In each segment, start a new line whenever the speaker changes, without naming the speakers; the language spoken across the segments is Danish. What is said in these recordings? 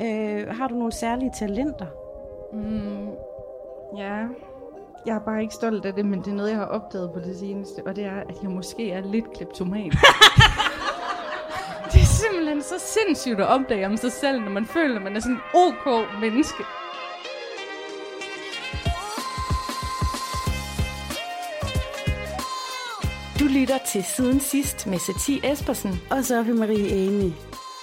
Øh, har du nogle særlige talenter?
Mm, ja, jeg er bare ikke stolt af det, men det er noget, jeg har opdaget på det seneste, og det er, at jeg måske er lidt kleptoman. det er simpelthen så sindssygt at opdage om sig selv, når man føler, at man er sådan en ok menneske.
Du lytter til Siden Sidst med Satie Espersen.
Og Sofie Marie Amy.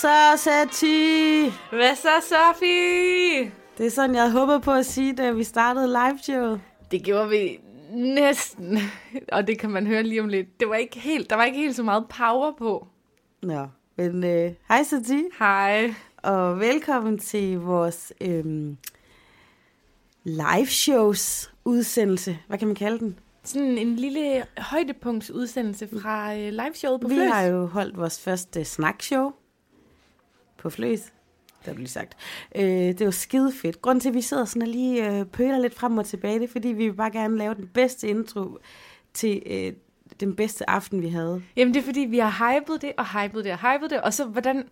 Så, Sati?
Hvad så, Sofie?
Det er sådan, jeg håber på at sige, da vi startede liveshowet.
Det gjorde vi næsten, og det kan man høre lige om lidt. Det var ikke helt, der var ikke helt så meget power på.
Nå, men øh, hej Sati,
Hej.
og velkommen til vores øhm, liveshows udsendelse. Hvad kan man kalde den?
Sådan en lille højdepunktsudsendelse fra øh, liveshowet på
Vi
Fløs.
har jo holdt vores første snakshow på Fløs. Der blev lige sagt. Øh, det var skide fedt. Grunden til, at vi sidder sådan og lige øh, pøler lidt frem og tilbage, det er, fordi vi vil bare gerne lave den bedste intro til øh, den bedste aften, vi havde.
Jamen det er fordi, vi har hypet det, og hypet det, og hypet det, og så hvordan,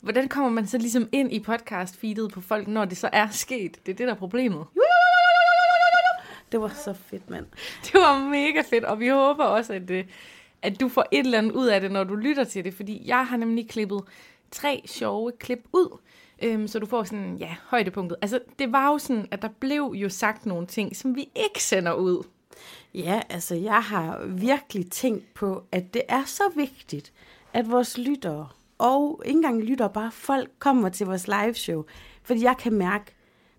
hvordan kommer man så ligesom ind i podcast-feedet på folk, når det så er sket? Det er det, der er problemet.
Det var så fedt, mand.
Det var mega fedt, og vi håber også, at, at du får et eller andet ud af det, når du lytter til det, fordi jeg har nemlig klippet tre sjove klip ud, øhm, så du får sådan, ja, højdepunktet. Altså, det var jo sådan, at der blev jo sagt nogle ting, som vi ikke sender ud.
Ja, altså jeg har virkelig tænkt på, at det er så vigtigt, at vores lyttere, og ikke engang lyttere, bare folk kommer til vores liveshow. Fordi jeg kan mærke,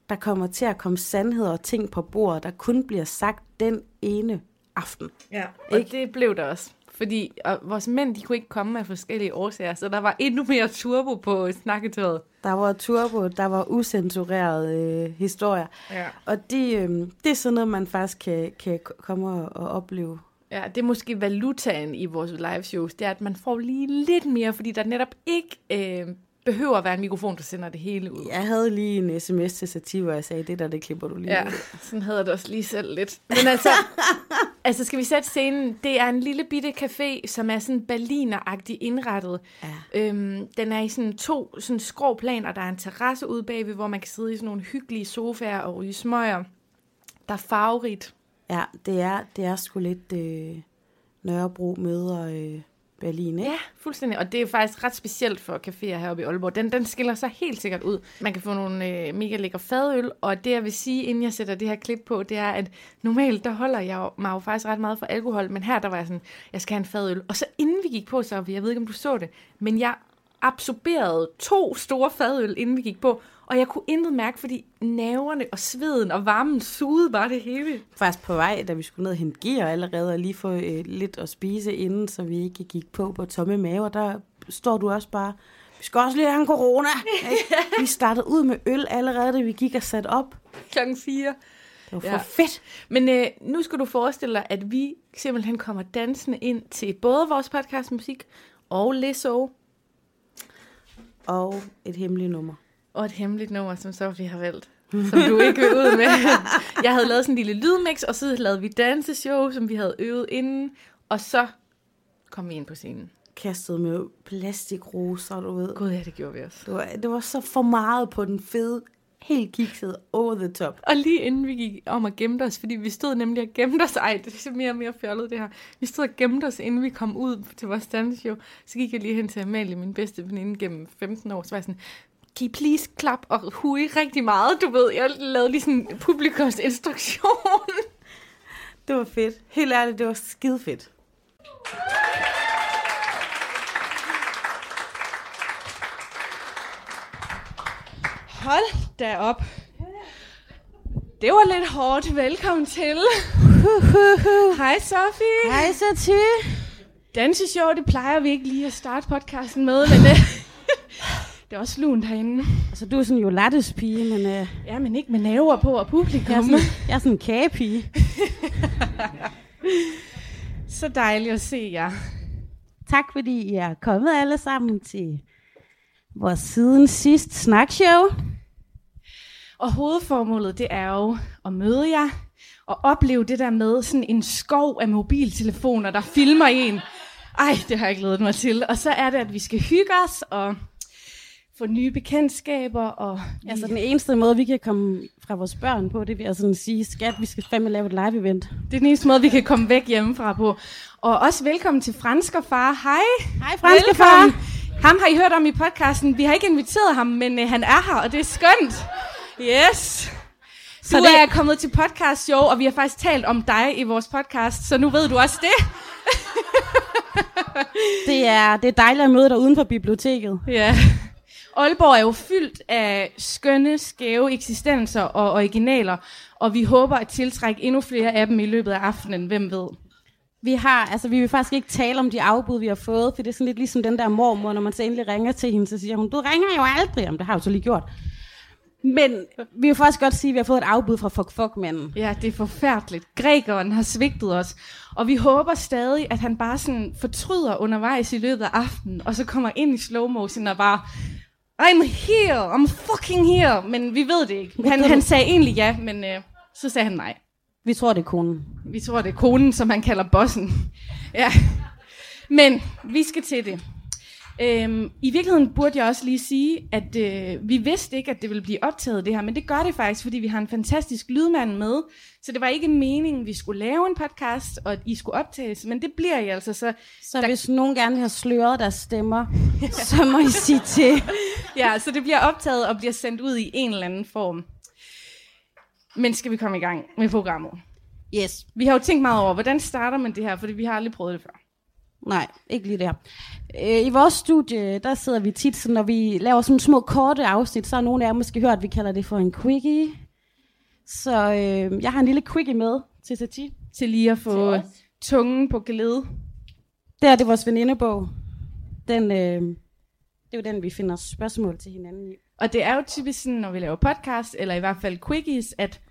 der kommer til at komme sandheder og ting på bordet, der kun bliver sagt den ene aften.
Ja, og
Ikke?
det blev der også. Fordi og vores mænd, de kunne ikke komme af forskellige årsager, så der var endnu mere turbo på snakketøjet.
Der var turbo, der var usensurerede øh, historier.
Ja.
Og det, øh, det er sådan noget, man faktisk kan, kan komme og, og opleve.
Ja, det er måske valutaen i vores live shows, det er, at man får lige lidt mere, fordi der netop ikke øh, behøver at være en mikrofon, der sender det hele ud.
Jeg havde lige en sms til Sativ, hvor jeg sagde, det der, det klipper du lige
Ja,
ud."
sådan havde jeg det også lige selv lidt. Men altså, altså skal vi sætte scenen? Det er en lille bitte café, som er sådan berlineragtigt indrettet.
Ja.
Øhm, den er i sådan to sådan skrå planer. Der er en terrasse ude bagved, hvor man kan sidde i sådan nogle hyggelige sofaer og ryge smøger. Der er farverigt.
Ja, det er, det er sgu lidt øh, Nørrebro møder øh, Berlin, ikke?
Ja, fuldstændig. Og det er faktisk ret specielt for caféer heroppe i Aalborg. Den, den skiller sig helt sikkert ud. Man kan få nogle øh, mega lækre fadøl, og det jeg vil sige, inden jeg sætter det her klip på, det er, at normalt der holder jeg mig jo faktisk ret meget for alkohol, men her der var jeg sådan, jeg skal have en fadøl. Og så inden vi gik på, så jeg ved ikke, om du så det, men jeg absorberede to store fadøl, inden vi gik på, og jeg kunne intet mærke, fordi naverne og sveden og varmen sugede bare det hele.
Faktisk på vej, da vi skulle ned og hente gear allerede, og lige få øh, lidt at spise inden, så vi ikke gik på på tomme maver, der står du også bare, vi skal også lige have en corona. vi startede ud med øl allerede, da vi gik og satte op.
Klokken 4.
Det var for
Ja.
fedt.
Men øh, nu skal du forestille dig, at vi simpelthen kommer dansende ind til både vores podcast musik og Lizzo
Og et hemmeligt nummer.
Og et hemmeligt nummer, som Sofie har valgt, som du ikke vil ud med. Jeg havde lavet sådan en lille lydmix, og så lavede vi danseshow, som vi havde øvet inden, og så kom vi ind på scenen.
Kastet med plastikroser, du ved.
Gud ja, det gjorde vi også.
Det var, det var så for meget på den fede, helt kiksede, over the top.
Og lige inden vi gik om og gemte os, fordi vi stod nemlig og gemte os, ej, det er mere og mere fjollet det her. Vi stod og gemte os, inden vi kom ud til vores danseshow. Så gik jeg lige hen til Amalie, min bedste veninde gennem 15 år, så var jeg sådan, kan I please klap og hui rigtig meget, du ved. Jeg lavede lige sådan publikumsinstruktion.
Det var fedt. Helt ærligt, det var skide fedt.
Hold da op.
Det var lidt hårdt. Velkommen til. Hej Sofie.
Hej, Sati.
Danseshow, det plejer vi ikke lige at starte podcasten med, men det, er også lunt herinde.
Altså, du er sådan jo lattes pige, men øh,
Ja, men ikke med naver på og publikum.
jeg, er sådan, jeg er sådan en kagepige.
Så dejligt at se jer.
Tak, fordi I er kommet alle sammen til vores siden sidst snakshow.
Og hovedformålet, det er jo at møde jer og opleve det der med sådan en skov af mobiltelefoner, der filmer en. Ej, det har jeg glædet mig til. Og så er det, at vi skal hygge os og få nye bekendtskaber. Og
Altså, den eneste måde, vi kan komme fra vores børn på, det vil jeg sådan sige, skat, vi skal fandme lave et live-event.
det er den eneste måde, vi kan komme væk hjemmefra på. Og også velkommen til Fransker far. Hej.
Hej, franske far.
Velkommen. Ham har I hørt om i podcasten. Vi har ikke inviteret ham, men øh, han er her, og det er skønt. Yes. Du
Så
det...
det-
er kommet til podcast show, og vi har faktisk talt om dig i vores podcast, så nu ved du også det.
Det er, det er dejligt at møde dig uden for biblioteket.
Ja. Aalborg er jo fyldt af skønne, skæve eksistenser og originaler, og vi håber at tiltrække endnu flere af dem i løbet af aftenen, hvem ved.
Vi har, altså vi vil faktisk ikke tale om de afbud, vi har fået, for det er sådan lidt ligesom den der mormor, når man så endelig ringer til hende, så siger hun, du ringer jo aldrig, om det har jeg jo så lige gjort. Men vi vil faktisk godt sige, at vi har fået et afbud fra Fuck Fuck manden.
Ja, det er forfærdeligt. Grækeren har svigtet os, og vi håber stadig, at han bare sådan fortryder undervejs i løbet af aftenen, og så kommer ind i slow motion og bare, I'm here, I'm fucking here, men vi ved det ikke. Han, han sagde egentlig ja, men øh, så sagde han nej.
Vi tror, det er konen.
Vi tror, det er konen, som han kalder bossen. Ja. Men vi skal til det. Øhm, I virkeligheden burde jeg også lige sige, at øh, vi vidste ikke, at det ville blive optaget det her, men det gør det faktisk, fordi vi har en fantastisk lydmand med. Så det var ikke meningen, vi skulle lave en podcast, og at I skulle optages, men det bliver I altså. Så
Så der... hvis nogen gerne have sløret deres stemmer, så må I sige til.
Ja, så det bliver optaget og bliver sendt ud i en eller anden form. Men skal vi komme i gang med programmet?
Yes.
Vi har jo tænkt meget over, hvordan starter man det her, fordi vi har aldrig prøvet det før.
Nej, ikke lige der. Øh, I vores studie, der sidder vi tit, så når vi laver sådan små korte afsnit, så har nogle af jer måske hørt, at vi kalder det for en quickie. Så øh, jeg har en lille quickie med til Sati.
Til lige at få tungen på glæde.
Det er det er vores venindebog. Den, øh, det er jo den, vi finder spørgsmål til hinanden i.
Og det er jo typisk sådan, når vi laver podcast, eller i hvert fald quickies, at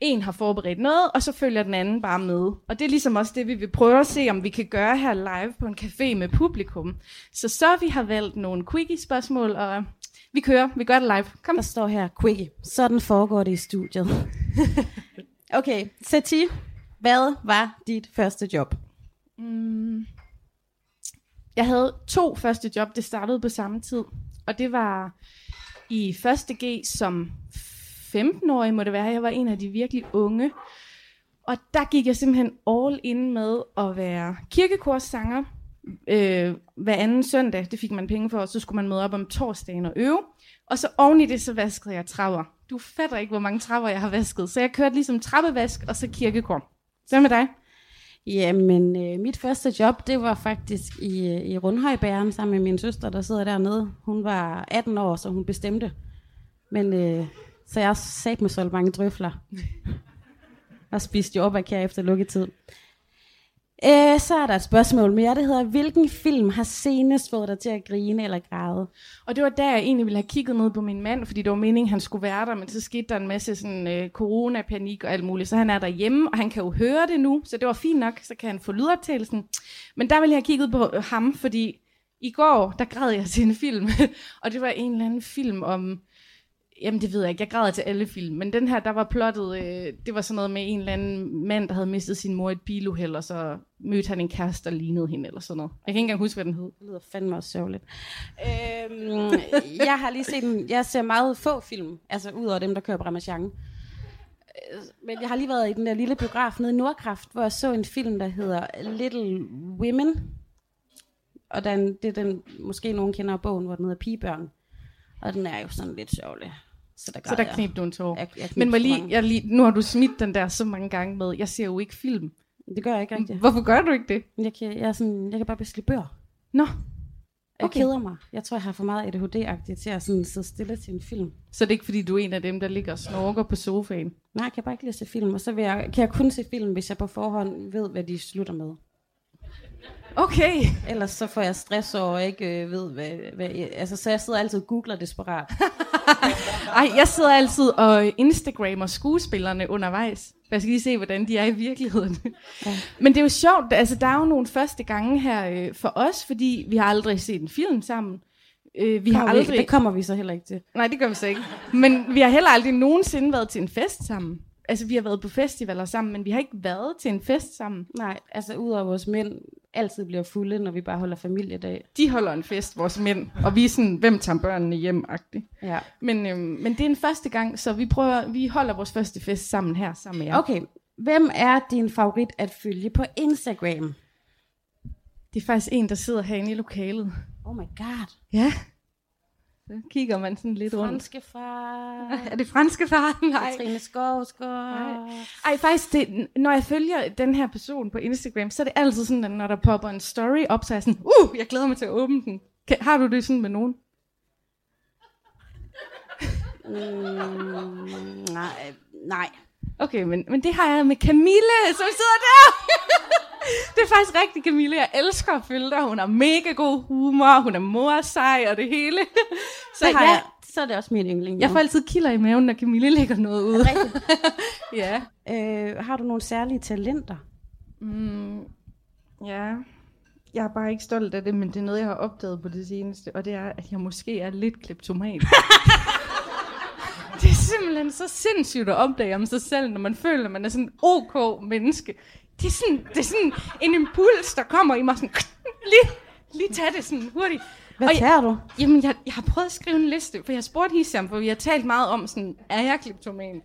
en har forberedt noget, og så følger den anden bare med. Og det er ligesom også det, vi vil prøve at se, om vi kan gøre her live på en café med publikum. Så så vi har valgt nogle quickie-spørgsmål, og vi kører. Vi gør det live. Kom.
Der står her, quickie. Sådan foregår det i studiet. okay, Sati, hvad var dit første job?
Mm. Jeg havde to første job, det startede på samme tid. Og det var i 1. G som 15-årig, må det være. Jeg var en af de virkelig unge. Og der gik jeg simpelthen all in med at være kirkekorssanger. Øh, hver anden søndag, det fik man penge for, og så skulle man møde op om torsdagen og øve. Og så oven i det, så vaskede jeg trapper. Du fatter ikke, hvor mange trapper jeg har vasket. Så jeg kørte ligesom trappevask, og så kirkekor. Hvad med dig?
Jamen, øh, mit første job, det var faktisk i, øh, i Rundhøjbæren sammen med min søster, der sidder dernede. Hun var 18 år, så hun bestemte. Men øh, så jeg sagde med solgt mange drøfler. og spiste jo op af efter lukketid. Øh, så er der et spørgsmål mere, det hedder, hvilken film har senest fået dig til at grine eller græde?
Og det var der, jeg egentlig ville have kigget ned på min mand, fordi det var meningen, han skulle være der, men så skete der en masse sådan, øh, coronapanik og alt muligt. Så han er derhjemme, og han kan jo høre det nu, så det var fint nok, så kan han få lydoptagelsen. Men der ville jeg have kigget på ham, fordi i går, der græd jeg til en film, og det var en eller anden film om... Jamen, det ved jeg ikke. Jeg græder til alle film. Men den her, der var plottet, øh, det var sådan noget med en eller anden mand, der havde mistet sin mor i et biluheld, og så mødte han en kæreste, der lignede hende, eller sådan noget. Jeg kan ikke engang huske, hvad den hed.
Det lyder fandme også sørgeligt. øhm, jeg har lige set en, jeg ser meget få film, altså ud over dem, der kører på øh, Men jeg har lige været i den der lille biograf nede i Nordkraft, hvor jeg så en film, der hedder Little Women. Og den, det er den, måske nogen kender bogen, hvor den hedder Pigebørn. Og den er jo sådan lidt sørgelig. Så der,
Så der knep du en tår.
Jeg, jeg
Men
så
lige, jeg lige, nu har du smidt den der så mange gange med, jeg ser jo ikke film.
Det gør jeg ikke rigtigt.
Hvorfor gør du ikke det?
Jeg kan, jeg, er sådan, jeg kan bare bestille bøger.
Nå,
Jeg
Okay.
keder mig. Jeg tror, jeg har for meget ADHD-agtigt til at sådan sidde stille til en film.
Så det er ikke, fordi du er en af dem, der ligger og snorker på sofaen?
Nej, jeg kan bare ikke lide at se film. Og så vil jeg, kan jeg kun se film, hvis jeg på forhånd ved, hvad de slutter med.
Okay.
Ellers så får jeg stress over, og ikke øh, ved, hvad, hvad... Altså, så jeg sidder altid og googler desperat.
Ej, jeg sidder altid og Instagrammer skuespillerne undervejs. Jeg skal lige se, hvordan de er i virkeligheden. Ja. Men det er jo sjovt, altså der er jo nogle første gange her øh, for os, fordi vi har aldrig set en film sammen. Øh, vi har
Kommer vi-
aldrig...
Det kommer vi så heller ikke til.
Nej, det gør vi så ikke. Men vi har heller aldrig nogensinde været til en fest sammen. Altså, vi har været på festivaler sammen, men vi har ikke været til en fest sammen.
Nej, altså udover vores mænd altid bliver fulde, når vi bare holder familiedag.
De holder en fest, vores mænd, og vi er sådan, hvem tager børnene hjem -agtigt.
Ja.
Men, øhm, men det er en første gang, så vi prøver, vi holder vores første fest sammen her, sammen med jer.
Okay, hvem er din favorit at følge på Instagram?
Det er faktisk en, der sidder herinde i lokalet.
Oh my god.
Ja. Så kigger man sådan lidt rundt.
Franske far.
Er det franske far? Nej.
Katrine Skovsgaard.
Nej. Ej, faktisk, det, når jeg følger den her person på Instagram, så er det altid sådan, at når der popper en story op, så er jeg sådan, uh, jeg glæder mig til at åbne den. Kan, har du det sådan med nogen?
Mm, nej, nej.
Okay, men, men det har jeg med Camille, som sidder der. det er faktisk rigtigt, Camille. Jeg elsker at følge dig. Hun har mega god humor, hun er morsej og det hele. så
har
ja,
jeg, så er det også min yndling.
jeg får altid kilder i maven, når Camille lægger noget ud. ja.
Øh, har du nogle særlige talenter?
Mm, ja, jeg er bare ikke stolt af det, men det er noget, jeg har opdaget på det seneste, og det er, at jeg måske er lidt kleptoman. Simpelthen så sindssygt at opdage om sig selv, når man føler, at man er sådan en ok menneske. Det er sådan, det er sådan en impuls, der kommer i mig sådan, lige, lige tag det sådan hurtigt.
Hvad
Og jeg-
tager du?
Jamen, jeg, jeg har prøvet at skrive en liste, for jeg spurgte Hisham, for vi har talt meget om, sådan, er jeg kleptoman?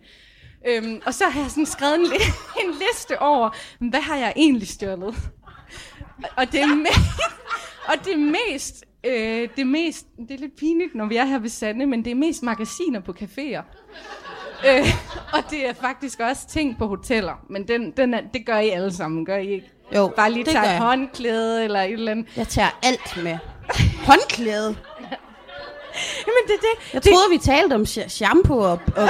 Øhm, og så har jeg sådan skrevet en, li- en liste over, hvad har jeg egentlig stjålet? Og det er mest, og det er mest, øh, det er mest, det er lidt pinligt, når vi er her ved Sande, men det er mest magasiner på caféer. Øh, og det er faktisk også ting på hoteller, men den, den er, det gør I alle sammen, gør I ikke?
Jo,
Bare lige
det
et
jeg.
håndklæde eller et eller andet.
Jeg tager alt med. Håndklæde.
Jamen det det.
Jeg troede, vi talte om sh- shampoo og, og,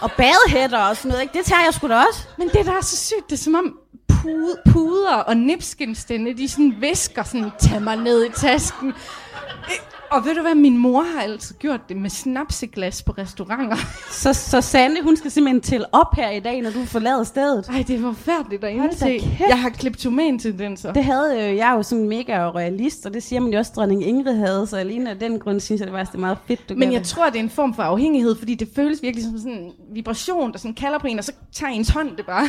og badehætter og sådan noget. Ikke? Det tager jeg sgu da også.
Men det, der er så sygt, det er som om pude, puder og nipskinstænde, de sådan visker sådan, tag mig ned i tasken. Og ved du hvad, min mor har altid gjort det med snapseglas på restauranter.
Så, så Sande, hun skal simpelthen tælle op her i dag, når du forlader stedet.
Ej, det er forfærdeligt at indse. Jeg har kleptoman-tendenser.
Det havde øh, jeg jo sådan mega royalist, og det siger man jo også, dronning Ingrid havde, så alene af den grund synes jeg, det var det er meget fedt, du
Men jeg
det.
tror, det er en form for afhængighed, fordi det føles virkelig som sådan en vibration, der sådan kalder på en, og så tager ens hånd det bare.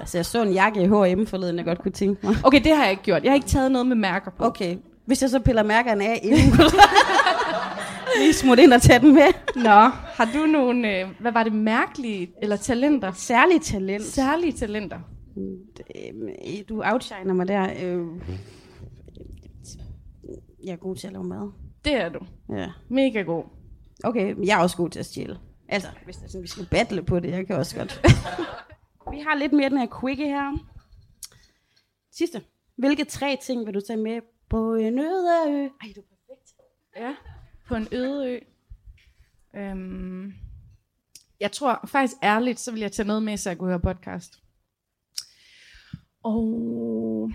Altså, jeg så en jakke i H&M forleden, jeg godt kunne tænke mig.
Okay, det har jeg ikke gjort. Jeg har ikke taget noget med mærker på.
Okay, hvis jeg så piller mærkerne af inden, lige smutte ind og tage den med.
Nå, har du nogle, øh, hvad var det, mærkelige, eller talenter?
Særligt talent.
Særlige talenter.
Øh, Du outshiner mig der. Øh, Jeg er god til at lave mad.
Det er du.
Ja.
Mega god.
Okay, jeg er også god til at stjæle. Altså, hvis det sådan, vi skal battle på det, jeg kan også godt. vi har lidt mere den her quickie her. Sidste. Hvilke tre ting vil du tage med på en øde ø? Ej, du er perfekt.
Ja, på en øde ø. Øhm, jeg tror faktisk ærligt, så vil jeg tage noget med, så jeg kunne høre podcast. Og...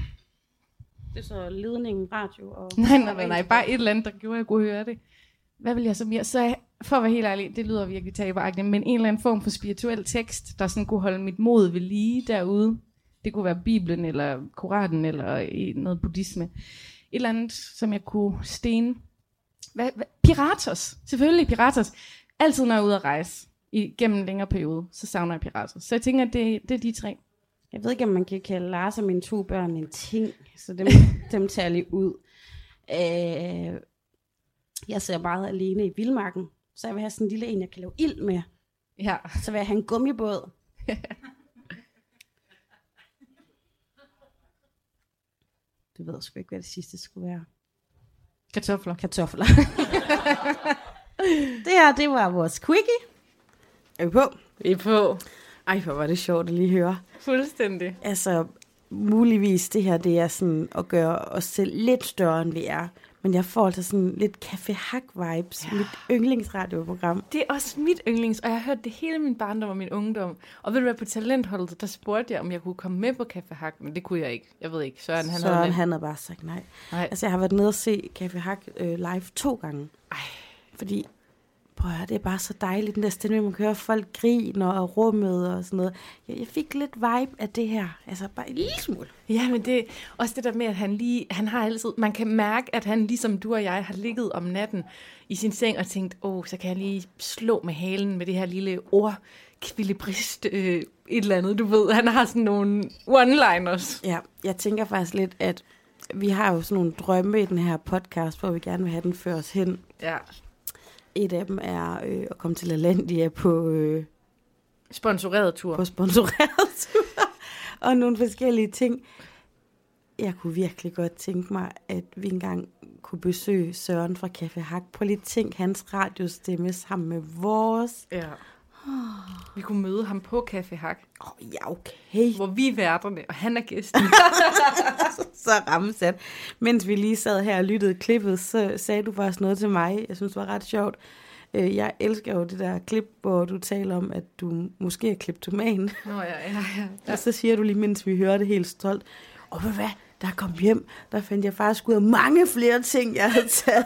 Det er så ledningen, radio og...
Nej, nej, nej, nej, bare et eller andet, der gjorde, at jeg kunne høre det. Hvad vil jeg så mere? Så for at være helt ærlig, det lyder virkelig taberagtigt, men en eller anden form for spirituel tekst, der sådan kunne holde mit mod ved lige derude. Det kunne være Bibelen, eller Koranen, eller i noget buddhisme. Et eller andet, som jeg kunne stene. Hvad, hvad? Piratos. Selvfølgelig Piratos. Altid, når jeg er ude at rejse igennem en længere periode, så savner jeg Piratos. Så jeg tænker, det, det er de tre.
Jeg ved ikke, om man kan kalde Lars og mine to børn en ting, så dem, dem tager jeg lige ud. Øh, jeg ser meget alene i vildmarken, så jeg vil have sådan en lille en, jeg kan lave ild med.
Ja.
Så vil jeg have en gummibåd. Du ved sgu ikke, hvad det sidste skulle være.
Kartofler.
Kartofler. det her, det var vores quickie. Er vi på?
Vi er på.
Ej, hvor var det sjovt at lige høre.
Fuldstændig.
Altså, muligvis det her, det er sådan at gøre os selv lidt større, end vi er. Men jeg får altså sådan lidt Café Hack-vibes, ja. mit yndlingsradioprogram.
Det er også mit yndlings, og jeg har hørt det hele min barndom og min ungdom. Og ved du hvad, på talentholdet, der spurgte jeg, om jeg kunne komme med på Café Hack, men det kunne jeg ikke. Jeg ved ikke, Søren han
Søren,
havde
han havde bare sagt nej.
Nej.
Altså, jeg har været nede og se Café Hack øh, live to gange.
Ej.
Fordi, prøv at det er bare så dejligt, den der stemning, man kan høre folk griner og rummet og sådan noget. Jeg, jeg fik lidt vibe af det her. Altså, bare en lille smule.
Ja, men det også det der med, at han lige, han har altid, man kan mærke, at han ligesom du og jeg har ligget om natten i sin seng og tænkt, åh, oh, så kan jeg lige slå med halen med det her lille ord, kvilibrist, øh, et eller andet, du ved. Han har sådan nogle one-liners.
Ja, jeg tænker faktisk lidt, at vi har jo sådan nogle drømme i den her podcast, hvor vi gerne vil have den før os hen.
Ja.
Et af dem er øh, at komme til LaLandia på, øh,
Sponsoreret tur.
på sponsoreret tur, og nogle forskellige ting. Jeg kunne virkelig godt tænke mig, at vi engang kunne besøge Søren fra Café Hack. Prøv lige at tænke hans radiostemme sammen med vores.
Ja. Vi kunne møde ham på Café Hack,
Åh, oh, ja, okay.
hvor vi er værterne, og han er gæsten.
så rammesat. Mens vi lige sad her og lyttede klippet, så sagde du faktisk noget til mig, jeg synes var ret sjovt. Øh, Jeg elsker jo det der klip, hvor du taler om, at du måske er kleptoman.
Nå ja, ja, ja.
Ja. Og så siger du lige, mens vi hører det helt stolt, og ved du hvad, da jeg kom hjem, der fandt jeg faktisk ud af mange flere ting, jeg havde taget.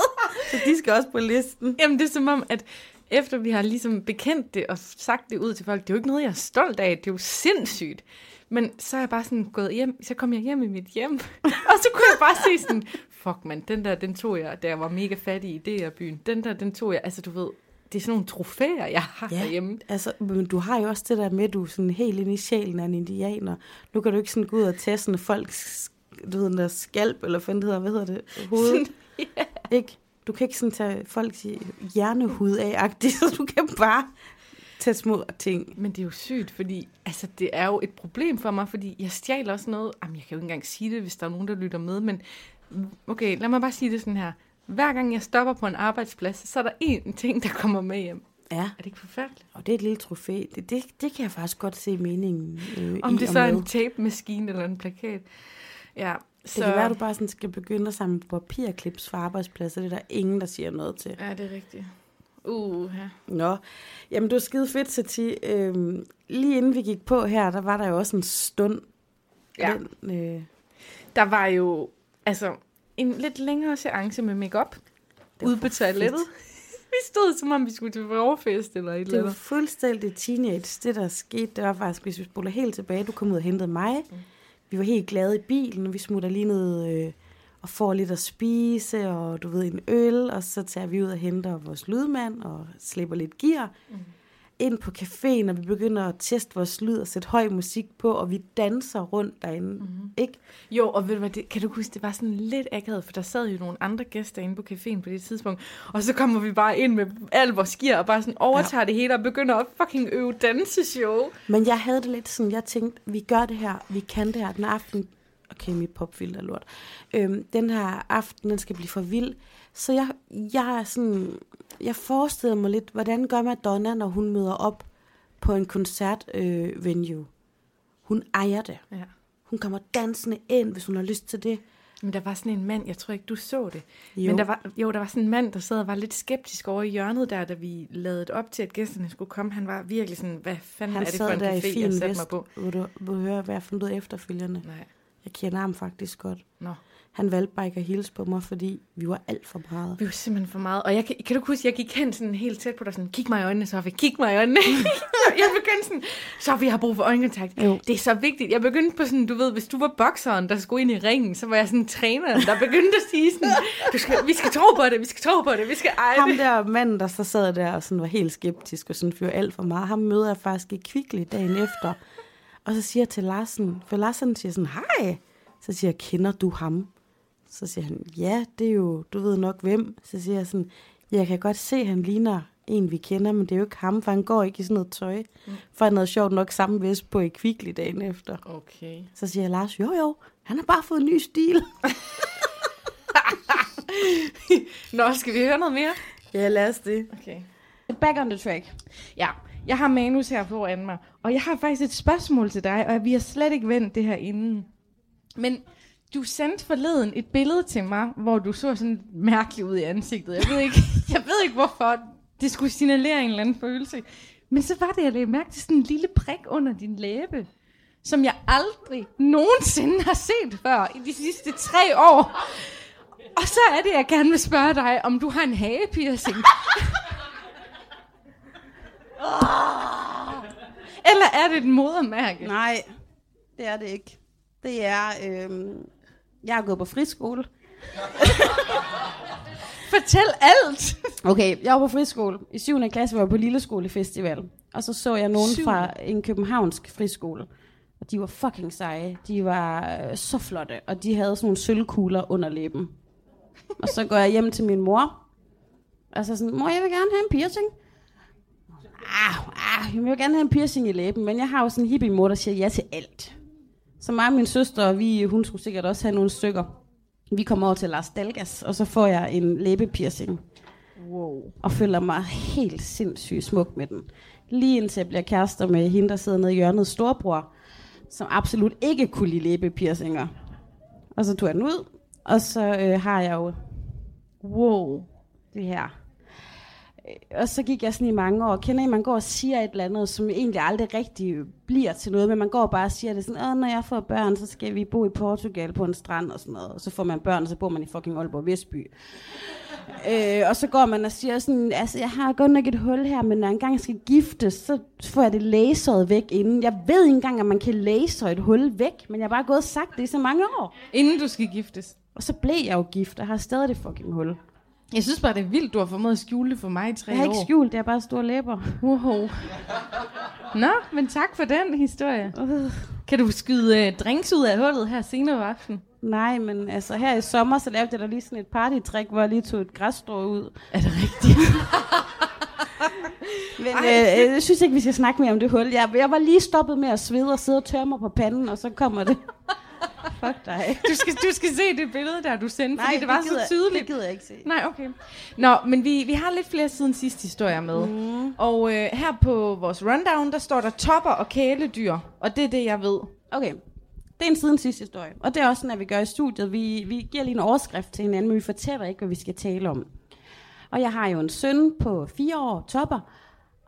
så de skal også på listen.
Jamen, det er som om, at efter vi har ligesom bekendt det og sagt det ud til folk, det er jo ikke noget, jeg er stolt af, det er jo sindssygt. Men så er jeg bare sådan gået hjem, så kom jeg hjem i mit hjem, og så kunne jeg bare se sådan, fuck man, den der, den tog jeg, da jeg var mega fattig i DR-byen. Den der, den tog jeg, altså du ved, det er sådan nogle trofæer, jeg har ja. derhjemme.
Altså, men du har jo også det der med, at du er sådan helt inde i sjælen af en indianer. Nu kan du ikke sådan gå ud og tage sådan folks, du ved, den der skalp, eller hvad hedder, hvad hedder det, hoved.
Sådan, ja.
Ikke? Du kan ikke sådan tage folks hjernehud af, så du kan bare tage små ting.
Men det er jo sygt, fordi altså, det er jo et problem for mig, fordi jeg stjæler også noget. Jamen, jeg kan jo ikke engang sige det, hvis der er nogen, der lytter med, men okay, lad mig bare sige det sådan her. Hver gang jeg stopper på en arbejdsplads, så er der én ting, der kommer med hjem.
Ja,
Er det ikke forfærdeligt?
og det er et lille trofæ. Det, det, det kan jeg faktisk godt se meningen øh,
Om
i
det så er en tape-maskine eller en plakat. Ja,
Det kan være, at du bare sådan skal begynde at samle papirklips fra arbejdspladser. Det er der ingen, der siger noget til.
Ja, det er rigtigt. Uh, ja.
Nå, jamen det var skide fedt, Sati. Øhm, lige inden vi gik på her, der var der jo også en stund.
Ja.
Den, øh,
Der var jo altså en lidt længere seance med makeup
for
toilettet. Vi stod, som om vi skulle til forfest eller et eller
det var fuldstændig teenage. Det, der skete, det var faktisk, hvis vi spoler helt tilbage, du kom ud og hentede mig.
Mm.
Vi var helt glade i bilen, vi smutter lige ned øh, og får lidt at spise, og du ved, en øl, og så tager vi ud og henter vores lydmand og slipper lidt gear.
Mm.
Ind på caféen, og vi begynder at teste vores lyd og sætte høj musik på, og vi danser rundt derinde.
Mm.
Ikke?
Jo, og ved du hvad, det, kan du huske, det var sådan lidt akavet, for der sad jo nogle andre gæster inde på caféen på det tidspunkt, og så kommer vi bare ind med al vores gear og bare sådan overtager ja. det hele og begynder at fucking øve danseshow.
Men jeg havde det lidt sådan, jeg tænkte, vi gør det her, vi kan det her den aften. Okay, mit popfilter er lort. Øhm, den her aften, den skal blive for vild. Så jeg, jeg er sådan, jeg forestiller mig lidt, hvordan gør Madonna, når hun møder op på en koncertvenue. Øh, venue? hun ejer det.
Ja.
Hun kommer dansende ind, hvis hun har lyst til det.
Men der var sådan en mand, jeg tror ikke, du så det.
Jo.
Men der var, jo, der var sådan en mand, der sad og var lidt skeptisk over i hjørnet der, da vi lavede op til, at gæsterne skulle komme. Han var virkelig sådan, hvad fanden
Han
er det for en café, jeg satte mig på?
Vil du, vil du høre, hvad jeg fandt ud efterfølgende?
Nej.
Jeg kender ham faktisk godt.
Nå.
Han valgte bare ikke at hilse på mig, fordi vi var alt for meget.
Vi var simpelthen for meget. Og jeg, kan, kan du huske, jeg gik hen sådan helt tæt på dig, sådan, kig mig i øjnene, Sofie, kig mig i øjnene. jeg begyndte sådan, Sofie, jeg har brug for øjenkontakt.
Jo.
Det er så vigtigt. Jeg begyndte på sådan, du ved, hvis du var bokseren, der skulle ind i ringen, så var jeg sådan træneren, der begyndte at sige sådan, du skal, vi skal tro på det, vi skal tro på det, vi skal eje
Ham
det.
der manden, der så sad der og sådan var helt skeptisk og sådan fyrer alt for meget, ham møder jeg faktisk i Kvickly dagen efter. Og så siger jeg til Larsen, for Larsen siger sådan, hej. Så siger jeg, kender du ham? Så siger han, ja, det er jo, du ved nok hvem. Så siger jeg sådan, jeg kan godt se, at han ligner en, vi kender, men det er jo ikke ham, for han går ikke i sådan noget tøj.
Mm.
For han havde sjovt nok samme vest på i Kvickly dagen efter.
Okay.
Så siger jeg, Lars, jo jo, han har bare fået en ny stil.
Nå, skal vi høre noget mere?
ja, lad os det.
Okay.
Back on the track.
Ja, Jeg har manus her foran mig, og jeg har faktisk et spørgsmål til dig, og vi har slet ikke vendt det her inden. Men du sendte forleden et billede til mig, hvor du så sådan mærkeligt ud i ansigtet. Jeg ved ikke, jeg ved ikke hvorfor det skulle signalere en eller anden følelse. Men så var det, jeg lagde mærke til sådan en lille prik under din læbe, som jeg aldrig nogensinde har set før i de sidste tre år. Og så er det, jeg gerne vil spørge dig, om du har en hagepiercing. Eller er det et modermærke?
Nej, det er det ikke. Det er, øhm, jeg har gået på friskole.
Fortæl alt.
Okay, jeg var på friskole. I 7. klasse var jeg på Lille Festival. Og så så jeg nogen
Syvende?
fra en københavnsk friskole. Og de var fucking seje. De var øh, så flotte. Og de havde sådan nogle sølvkugler under læben. Og så går jeg hjem til min mor. Og så sådan, mor, jeg vil gerne have en piercing. Ah, ah, jeg vil gerne have en piercing i læben. Men jeg har jo sådan en hippie mor, der siger ja til alt. Så mig og min søster, vi, hun skulle sikkert også have nogle stykker. Vi kommer over til Lars Dalgas, og så får jeg en læbepiercing.
Wow.
Og føler mig helt sindssygt smuk med den. Lige indtil jeg bliver kærester med hende, der sidder nede i hjørnet storbror, som absolut ikke kunne lide læbepiercinger. Og så tog jeg den ud, og så øh, har jeg jo
Wow.
det her. Øh, Og så gik jeg sådan i mange år. Kender I, man går og siger et eller andet, som egentlig aldrig rigtig bliver til noget, men man går bare og siger det sådan, Åh, når jeg får børn, så skal vi bo i Portugal på en strand og sådan noget. Og så får man børn, og så bor man i fucking Aalborg Vestby. Øh, og så går man og siger sådan, altså jeg har godt nok et hul her, men når jeg engang skal giftes, så får jeg det laseret væk inden. Jeg ved ikke engang, at man kan laser et hul væk, men jeg har bare gået og sagt det i så mange år.
Inden du skal giftes.
Og så blev jeg jo gift, og har stadig det fucking hul.
Jeg synes bare, det er vildt, du har formået at skjule det for mig i tre
Jeg har ikke
år.
skjult, det er bare store læber.
Wow. Nå, men tak for den historie.
Uh.
Kan du skyde uh, drinks ud af hullet her senere på aftenen?
Nej, men altså her i sommer, så lavede jeg da lige sådan et partytrick, hvor jeg lige tog et græsstrå ud.
Er det rigtigt?
Men øh, jeg synes ikke, vi skal snakke mere om det hul. Jeg, jeg var lige stoppet med at svede og sidde og tørre mig på panden, og så kommer det. Fuck dig.
Du skal, du skal se det billede der, du sendte, fordi det var
gider,
så tydeligt.
Det gider jeg ikke se.
Nej, okay. Nå, men vi, vi har lidt flere siden sidste historier med. Mm. Og øh, her på vores rundown, der står der topper og kæledyr. Og det er det, jeg ved.
Okay, det er en siden sidste historie. Og det er også sådan, at vi gør i studiet. Vi, vi giver lige en overskrift til hinanden, men vi fortæller ikke, hvad vi skal tale om. Og jeg har jo en søn på fire år, topper,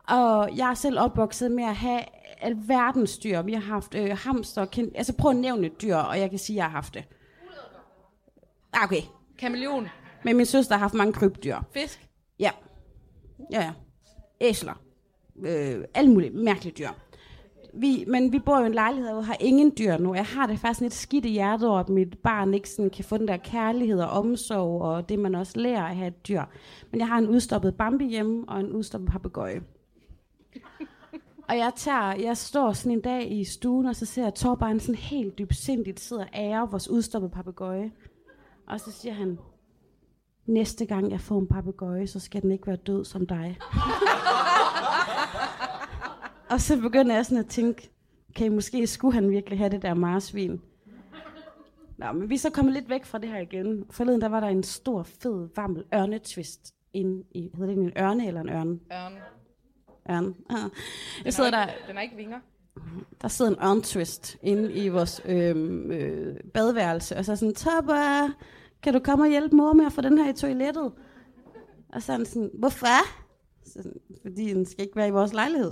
og jeg er selv opvokset med at have alverdens dyr. Vi har haft øh, hamster, kin- altså prøv at nævne et dyr, og jeg kan sige, at jeg har haft det. Ah, Okay,
Kameleon.
men min søster har haft mange krybdyr.
Fisk.
Ja. Ja, ja. Æsler. Øh, alle mulige mærkelige dyr. Vi, men vi bor jo i en lejlighed, og har ingen dyr nu. Jeg har det faktisk lidt skidt i hjertet over, at mit barn ikke sådan kan få den der kærlighed og omsorg, og det man også lærer af at have et dyr. Men jeg har en udstoppet Bambi hjemme, og en udstoppet papegøje. Og jeg, tager, jeg står sådan en dag i stuen, og så ser jeg Torbjørn sådan helt dybsindigt sidder og ærer vores udstoppede papegøje. Og så siger han, næste gang jeg får en papegøje, så skal den ikke være død som dig. og så begynder jeg sådan at tænke, okay, måske skulle han virkelig have det der marsvin. Nå, men vi er så kommet lidt væk fra det her igen. Forleden der var der en stor, fed, varmel ørnetvist inde i, hedder det en ørne eller en ørne?
Ørn.
Ørne. Ah. Jeg sidder der,
Den har ikke vinger.
der sidder en ørntwist inde i vores øhm, øh, badeværelse, og så sådan, Topper, kan du komme og hjælpe mor med at få den her i toilettet? Og så er han sådan, hvorfor? Så, fordi den skal ikke være i vores lejlighed.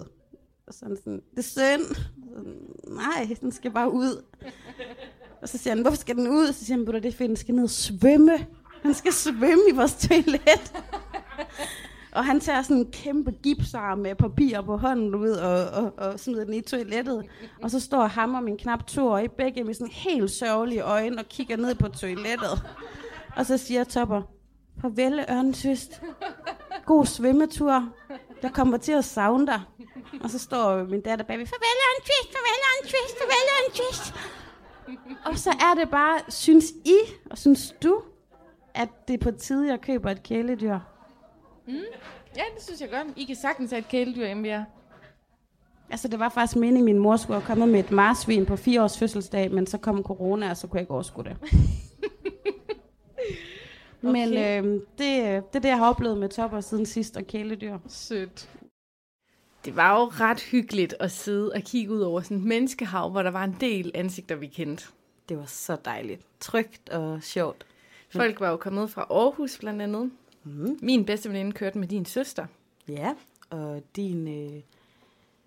Og så er han sådan, det er synd. Så, sådan, Nej, den skal bare ud. Og så siger han, hvorfor skal den ud? Så siger han, "Ved du, det er fordi, den skal ned og svømme. Den skal svømme i vores toilet. Og han tager sådan en kæmpe gipsarm med papir på hånden ud og, og, og smider den i toilettet. Og så står ham og min knap to år i begge med sådan helt sørgelige øjne og kigger ned på toilettet. Og så siger Topper, farvel Ørntyst. God svømmetur. Jeg kommer til at savne dig. Og så står min datter bagved, farvel Ørntyst, farvel Ørntyst, farvel Ørntyst. Og så er det bare, synes I, og synes du, at det er på tide, jeg køber et kæledyr?
Ja, det synes jeg godt. I kan sagtens have et kæledyr hjemme jer.
Altså, det var faktisk meningen, min mor skulle have kommet med et marsvin på fire års fødselsdag, men så kom corona, og så kunne jeg ikke overskue det. Men øh, det, det er det, jeg har oplevet med topper siden sidst, og kæledyr.
Sødt. det var jo ret hyggeligt at sidde og kigge ud over sådan et menneskehav, hvor der var en del ansigter, vi kendte.
Det var så dejligt. Trygt og sjovt.
Folk var jo kommet fra Aarhus blandt andet.
Mm.
Min bedste veninde kørte med din søster.
Ja, og din øh,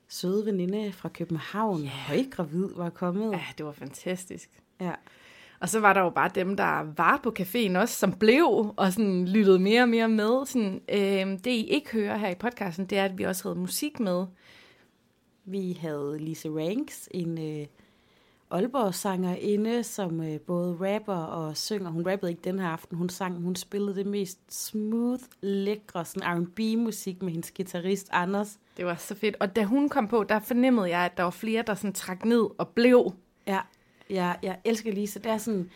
søde veninde fra København, yeah. højgravid, var kommet.
Ja, det var fantastisk.
Ja.
Og så var der jo bare dem, der var på caféen også, som blev og sådan lyttede mere og mere med. Sådan, øh, det I ikke hører her i podcasten, det er, at vi også havde musik med.
Vi havde Lise Ranks, en øh, Aalborg-sangerinde, som øh, både rapper og synger. Hun rappede ikke den her aften, hun sang, hun spillede det mest smooth, lækre sådan R&B-musik med hendes guitarist Anders.
Det var så fedt. Og da hun kom på, der fornemmede jeg, at der var flere, der sådan trak ned og blev.
Ja, jeg, jeg elsker Lise. Det er sådan,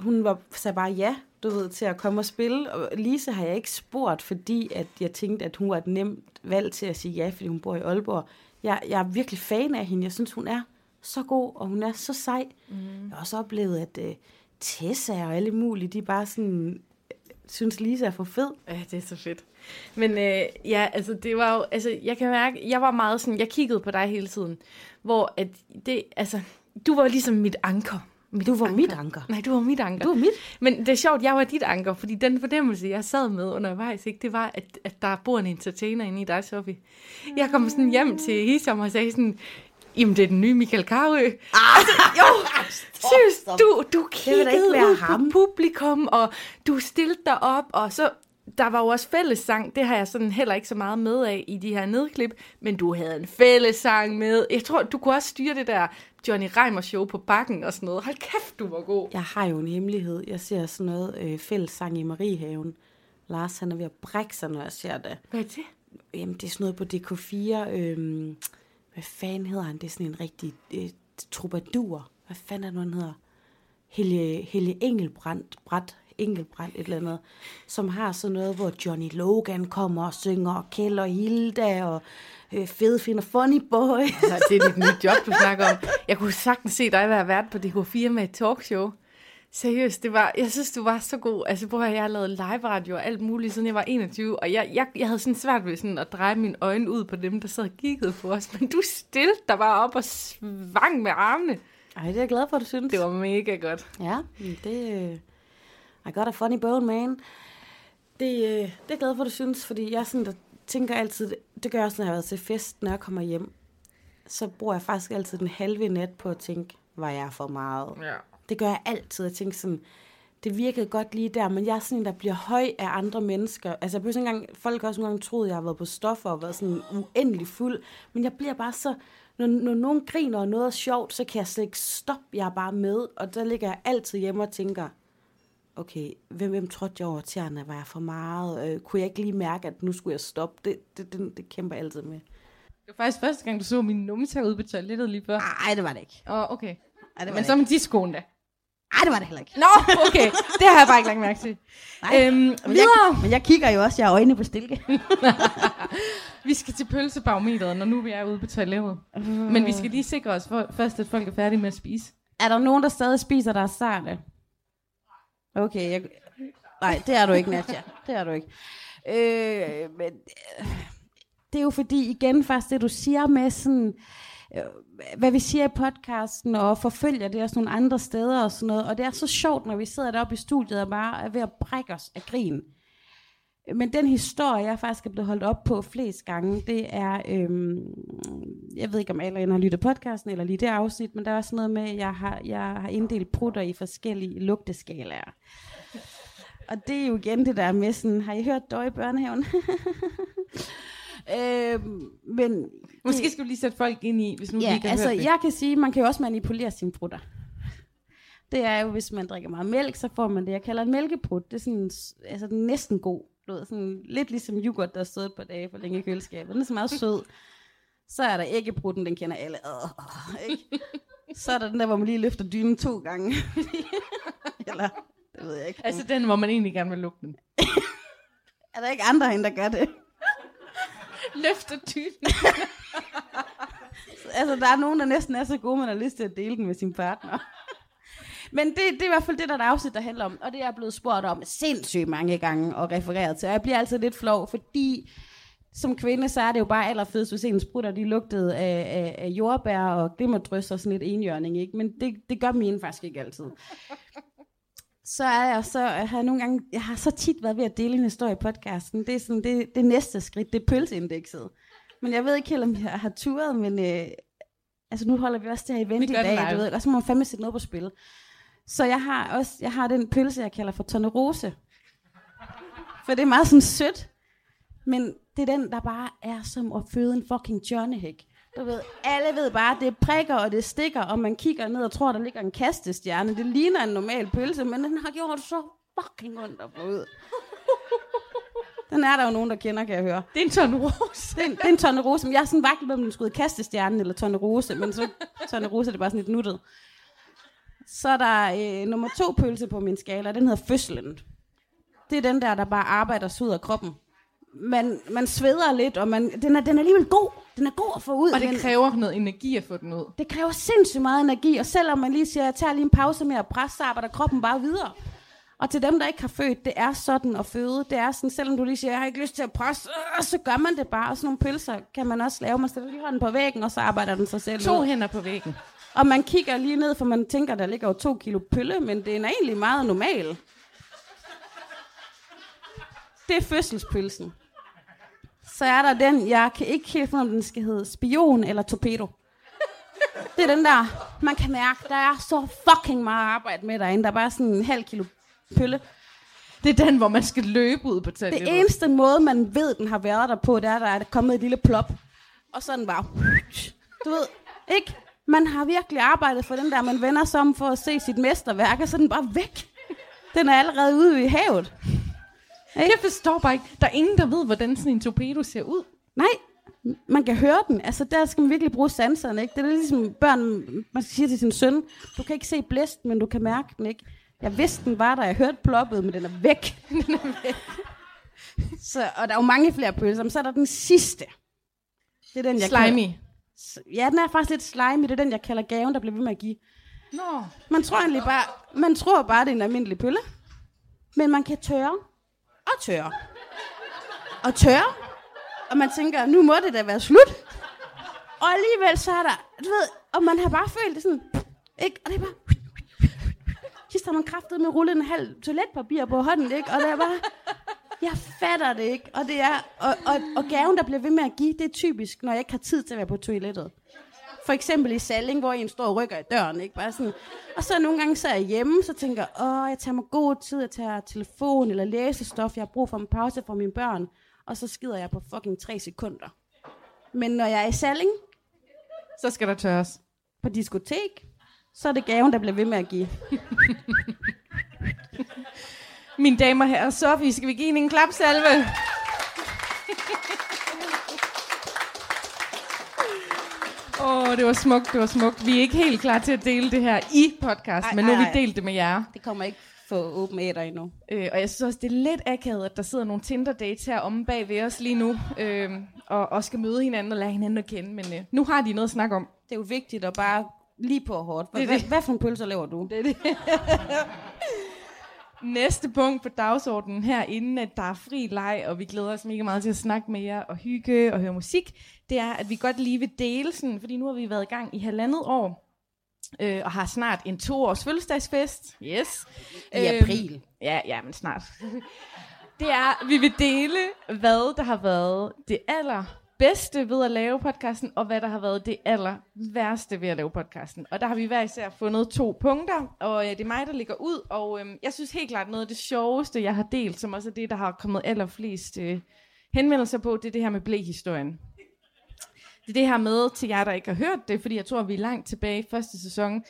hun var, sagde bare ja, du ved, til at komme og spille. Og Lise har jeg ikke spurgt, fordi at jeg tænkte, at hun var et nemt valg til at sige ja, fordi hun bor i Aalborg. Jeg, jeg er virkelig fan af hende. Jeg synes, hun er så god, og hun er så sej. Mm. Jeg har også oplevet, at uh, Tessa og alle mulige, de bare sådan, synes Lise er for fed.
Ja, det er så fedt. Men øh, ja, altså det var jo, altså jeg kan mærke, jeg var meget sådan, jeg kiggede på dig hele tiden, hvor at det, altså, du var ligesom mit anker. Mit
Du var mit anker.
Nej, du var mit anker.
Du var mit.
Men det er sjovt, jeg var dit anker, fordi den fornemmelse, jeg sad med undervejs, ikke, det var, at, at der bor en entertainer inde i dig, Sofie. Jeg kom sådan hjem til Hisham og sagde sådan, jamen det er den nye Michael Karø. Ah, altså, jo, seriøst, du, du kiggede ud
ham.
på publikum, og du stillede dig op, og så der var jo også fællessang, det har jeg sådan heller ikke så meget med af i de her nedklip, men du havde en fællessang med. Jeg tror, du kunne også styre det der Johnny Reimer show på bakken og sådan noget. Hold kæft, du var god.
Jeg har jo en hemmelighed. Jeg ser sådan noget øh, fællessang i Mariehaven. Lars, han er ved at brække sig, når jeg ser det.
Hvad er det?
Jamen, det er sådan noget på DK4. Øhm, hvad fanden hedder han? Det er sådan en rigtig øh, troubadour. Hvad fanden er det, han hedder? Helge, Helge Engelbrandt, Brat, Engelbrandt, et eller andet, som har sådan noget, hvor Johnny Logan kommer og synger, og Kjell og Hilda, og øh, Fed finder Funny Boy.
Altså, det er dit nye job, du snakker om. Jeg kunne sagtens se dig være vært på DK4 med et talkshow. Seriøst, det var, jeg synes, du var så god. Altså, hvor jeg har lavet live radio og alt muligt, siden jeg var 21, og jeg, jeg, jeg havde sådan svært ved sådan at dreje mine øjne ud på dem, der sad og kiggede på os. Men du stilte der bare op og svang med armene.
Ej, det er jeg glad for, du synes.
Det var mega godt.
Ja, det... Øh, I got a funny bone, man. Det, øh, det er jeg glad for, du synes, fordi jeg sådan, der tænker altid, det gør jeg også, når jeg har været til fest, når jeg kommer hjem. Så bruger jeg faktisk altid den halve nat på at tænke, var jeg for meget?
Ja.
Det gør jeg altid. Jeg tænker sådan, det virkede godt lige der, men jeg er sådan en, der bliver høj af andre mennesker. Altså, jeg bliver sådan en gang, folk har også nogle gange troet, at jeg har været på stoffer og været sådan uendelig fuld. Men jeg bliver bare så, når, når nogen griner og noget er sjovt, så kan jeg slet ikke stoppe. Jeg er bare med, og der ligger jeg altid hjemme og tænker, okay, hvem, hvem trådte jeg over tæerne? Var jeg for meget? Øh, kunne jeg ikke lige mærke, at nu skulle jeg stoppe? Det, det, det, det kæmper jeg altid med.
Det var faktisk første gang, du så min numse ude på toilettet lige før.
Nej, det var det ikke.
Åh, oh, okay.
Ej, det var
Men
det
så med de skoen da.
Ej, det var det heller ikke.
Nå, okay. Det har jeg bare ikke lagt mærke til.
Nej,
Øhm,
men,
videre.
jeg, men jeg kigger jo også, jeg har øjne på stilke.
Vi skal til pølsebarometeret, når nu vi er ude på toilettet. Men vi skal lige sikre os for, først, at folk er færdige med at spise.
Er der nogen, der stadig spiser deres sarte? Okay, jeg... Nej, det er du ikke, Nadja. Det er du ikke. Øh, men øh, det er jo fordi, igen faktisk det, du siger med sådan, Øh, hvad vi siger i podcasten, og forfølger det også nogle andre steder og sådan noget. Og det er så sjovt, når vi sidder deroppe i studiet og bare er ved at brække os af grin. Men den historie, jeg faktisk er blevet holdt op på flest gange, det er, øhm, jeg ved ikke om alle har lyttet podcasten, eller lige det afsnit, men der er også noget med, at jeg har, jeg har inddelt prutter i forskellige lugteskalaer. Og det er jo igen det der med sådan, har I hørt døje i børnehaven? øhm, men
Måske skal du lige sætte folk ind i, hvis nu vi
Ja,
ikke har
altså
hørt det.
jeg kan sige, man kan jo også manipulere sine brutter. Det er jo, hvis man drikker meget mælk, så får man det, jeg kalder en mælkebrud. Det er sådan, altså den er næsten god. Du ved, sådan, lidt ligesom yoghurt, der har stået et par dage for længe i køleskabet. Den er så meget sød. Så er der æggebrutten, den kender alle. Øh, øh, ikke? Så er der den der, hvor man lige løfter dynen to gange. Eller, det ved jeg ikke.
Altså den, hvor man egentlig gerne vil lukke den.
er der ikke andre herinde, der gør det?
Løfter dynen.
altså, der er nogen, der næsten er så gode, man har lyst til at dele den med sin partner. Men det, det er i hvert fald det, der er et afsnit, der handler om. Og det er jeg blevet spurgt om sindssygt mange gange og refereret til. Og jeg bliver altid lidt flov, fordi som kvinde, så er det jo bare allerfedest, hvis ens brutter, de lugtede af, af, af jordbær og glimmerdrys og sådan lidt enhjørning, ikke? Men det, det gør mine faktisk ikke altid. Så er jeg så, jeg har nogle gange, jeg har så tit været ved at dele en historie i podcasten. Det er sådan, det, det næste skridt, det er pølseindekset. Men jeg ved ikke helt, om jeg har turet, men øh, altså nu holder vi også det her event i dag, du ved, og så må man fandme sætte noget på spil. Så jeg har også, jeg har den pølse, jeg kalder for tonerose. For det er meget sådan sødt. Men det er den, der bare er som at føde en fucking Johnny Du ved, alle ved bare, at det prikker og det stikker, og man kigger ned og tror, der ligger en kastestjerne. Det ligner en normal pølse, men den har gjort så fucking ondt at få ud. Den er der jo nogen, der kender, kan jeg høre.
Det er en ton ros.
Det er, en- det er en tonne rose, men jeg er sådan vagt om den skulle hedde kastestjernen eller tonne rose, men så tonne rose det er bare sådan lidt nuttet. Så er der øh, nummer to pølse på min skala, den hedder fødslen. Det er den der, der bare arbejder sig ud af kroppen. Man, man sveder lidt, og man, den, er, den er alligevel god. Den er god at få ud.
Og det
men
kræver noget energi at få den ud.
det kræver sindssygt meget energi, og selvom man lige siger, jeg tager lige en pause med at presse, så arbejder kroppen bare videre. Og til dem, der ikke har født, det er sådan at føde. Det er sådan, selvom du lige siger, jeg har ikke lyst til at presse, øh, så gør man det bare. Og sådan nogle pølser kan man også lave. Man stiller lige hånden på væggen, og så arbejder den sig selv
To
ud.
hænder på væggen.
Og man kigger lige ned, for man tænker, der ligger jo to kilo pølle, men det er egentlig meget normal. Det er fødselspølsen. Så er der den, jeg kan ikke helt finde, om den skal hedde spion eller torpedo. Det er den der, man kan mærke, der er så fucking meget arbejde med derinde. Der er bare sådan en halv kilo pølle.
Det er den, hvor man skal løbe ud på
Det
toilettet.
eneste måde, man ved, den har været der på, det er, der er kommet et lille plop. Og så den bare... Du ved, ikke? Man har virkelig arbejdet for den der, man vender sig om for at se sit mesterværk, og så er den bare væk. Den er allerede ude i havet.
Jeg forstår bare ikke. Der er ingen, der ved, hvordan sådan en torpedo ser ud.
Nej, man kan høre den. Altså, der skal man virkelig bruge sanserne, ikke? Det er ligesom børn, man skal sige til sin søn, du kan ikke se blæsten, men du kan mærke den, ikke? Jeg vidste, den var der, jeg hørte ploppet, men den er væk. den er væk. Så, og der er jo mange flere pølser, men så er der den sidste. Det er den, jeg
Slimy.
Kalder, ja, den er faktisk lidt slimy. Det er den, jeg kalder gaven, der bliver ved med at give.
Nå.
Man tror egentlig bare, man tror bare, det er en almindelig pølle. Men man kan tørre og tørre. Og tørre. Og man tænker, nu må det da være slut. Og alligevel så er der, du ved, og man har bare følt det sådan, ikke? Og det er bare, sidst har man kraftet med rullet en halv toiletpapir på hånden, ikke? Og det er bare, jeg fatter det ikke. Og, det er, og, og, og gaven, der bliver ved med at give, det er typisk, når jeg ikke har tid til at være på toilettet. For eksempel i Salling, hvor en står og rykker i døren, ikke? Bare sådan. Og så nogle gange så er jeg hjemme, så tænker jeg, åh, jeg tager mig god tid, jeg tager telefon eller læsestof, jeg har brug for en pause fra mine børn, og så skider jeg på fucking tre sekunder. Men når jeg er i Salling,
Så skal der tørres.
på diskotek, så er det gaven, der bliver ved med at give.
Mine damer og herrer, Sofie, skal vi give hende en klapsalve? Åh, oh, det var smukt, det var smukt. Vi er ikke helt klar til at dele det her i podcast,
Ej,
men nu har vi delt det med jer.
Det kommer ikke få åben æder endnu.
Øh, og jeg synes også, det er lidt akavet, at der sidder nogle Tinder-dates her omme bag ved os lige nu, øh, og, og skal møde hinanden og lære hinanden at kende, men øh, nu har de noget at snakke om.
Det er jo vigtigt at bare lige på hårdt. Hvad,
Det det.
hvad, hvad for en pølser laver du?
Det det. Næste punkt på dagsordenen her, inden at der er fri leg, og vi glæder os mega meget til at snakke med jer og hygge og høre musik, det er, at vi godt lige vil dele sådan, fordi nu har vi været i gang i halvandet år, øh, og har snart en toårs fødselsdagsfest. Yes.
I
Øhm,
april.
Ja, ja, men snart. det er, at vi vil dele, hvad der har været det aller bedste ved at lave podcasten, og hvad der har været det aller værste ved at lave podcasten. Og der har vi hver især fundet to punkter, og øh, det er mig, der ligger ud, og øh, jeg synes helt klart noget af det sjoveste, jeg har delt, som også er det, der har kommet allerflest øh, henvendelser på, det er det her med blæhistorien. Det er det her med, til jer, der ikke har hørt det, fordi jeg tror, vi er langt tilbage i første sæson,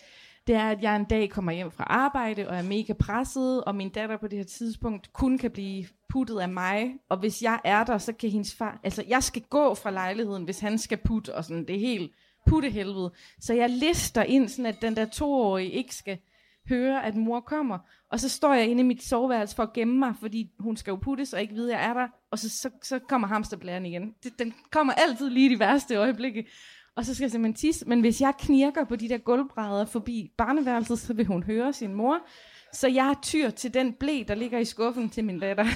det er, at jeg en dag kommer hjem fra arbejde og er mega presset, og min datter på det her tidspunkt kun kan blive puttet af mig, og hvis jeg er der, så kan hendes far, altså jeg skal gå fra lejligheden, hvis han skal putte, og sådan, det er helt puttehelvede. Så jeg lister ind, sådan at den der toårige ikke skal høre, at mor kommer, og så står jeg inde i mit soveværelse for at gemme mig, fordi hun skal jo puttes og ikke vide, at jeg er der, og så, så, så kommer hamsterblæren igen. Det, den kommer altid lige i de værste øjeblikke. Og så skal jeg simpelthen tisse. Men hvis jeg knirker på de der gulvbrædder forbi barneværelset, så vil hun høre sin mor. Så jeg tyr til den blæ, der ligger i skuffen til min datter.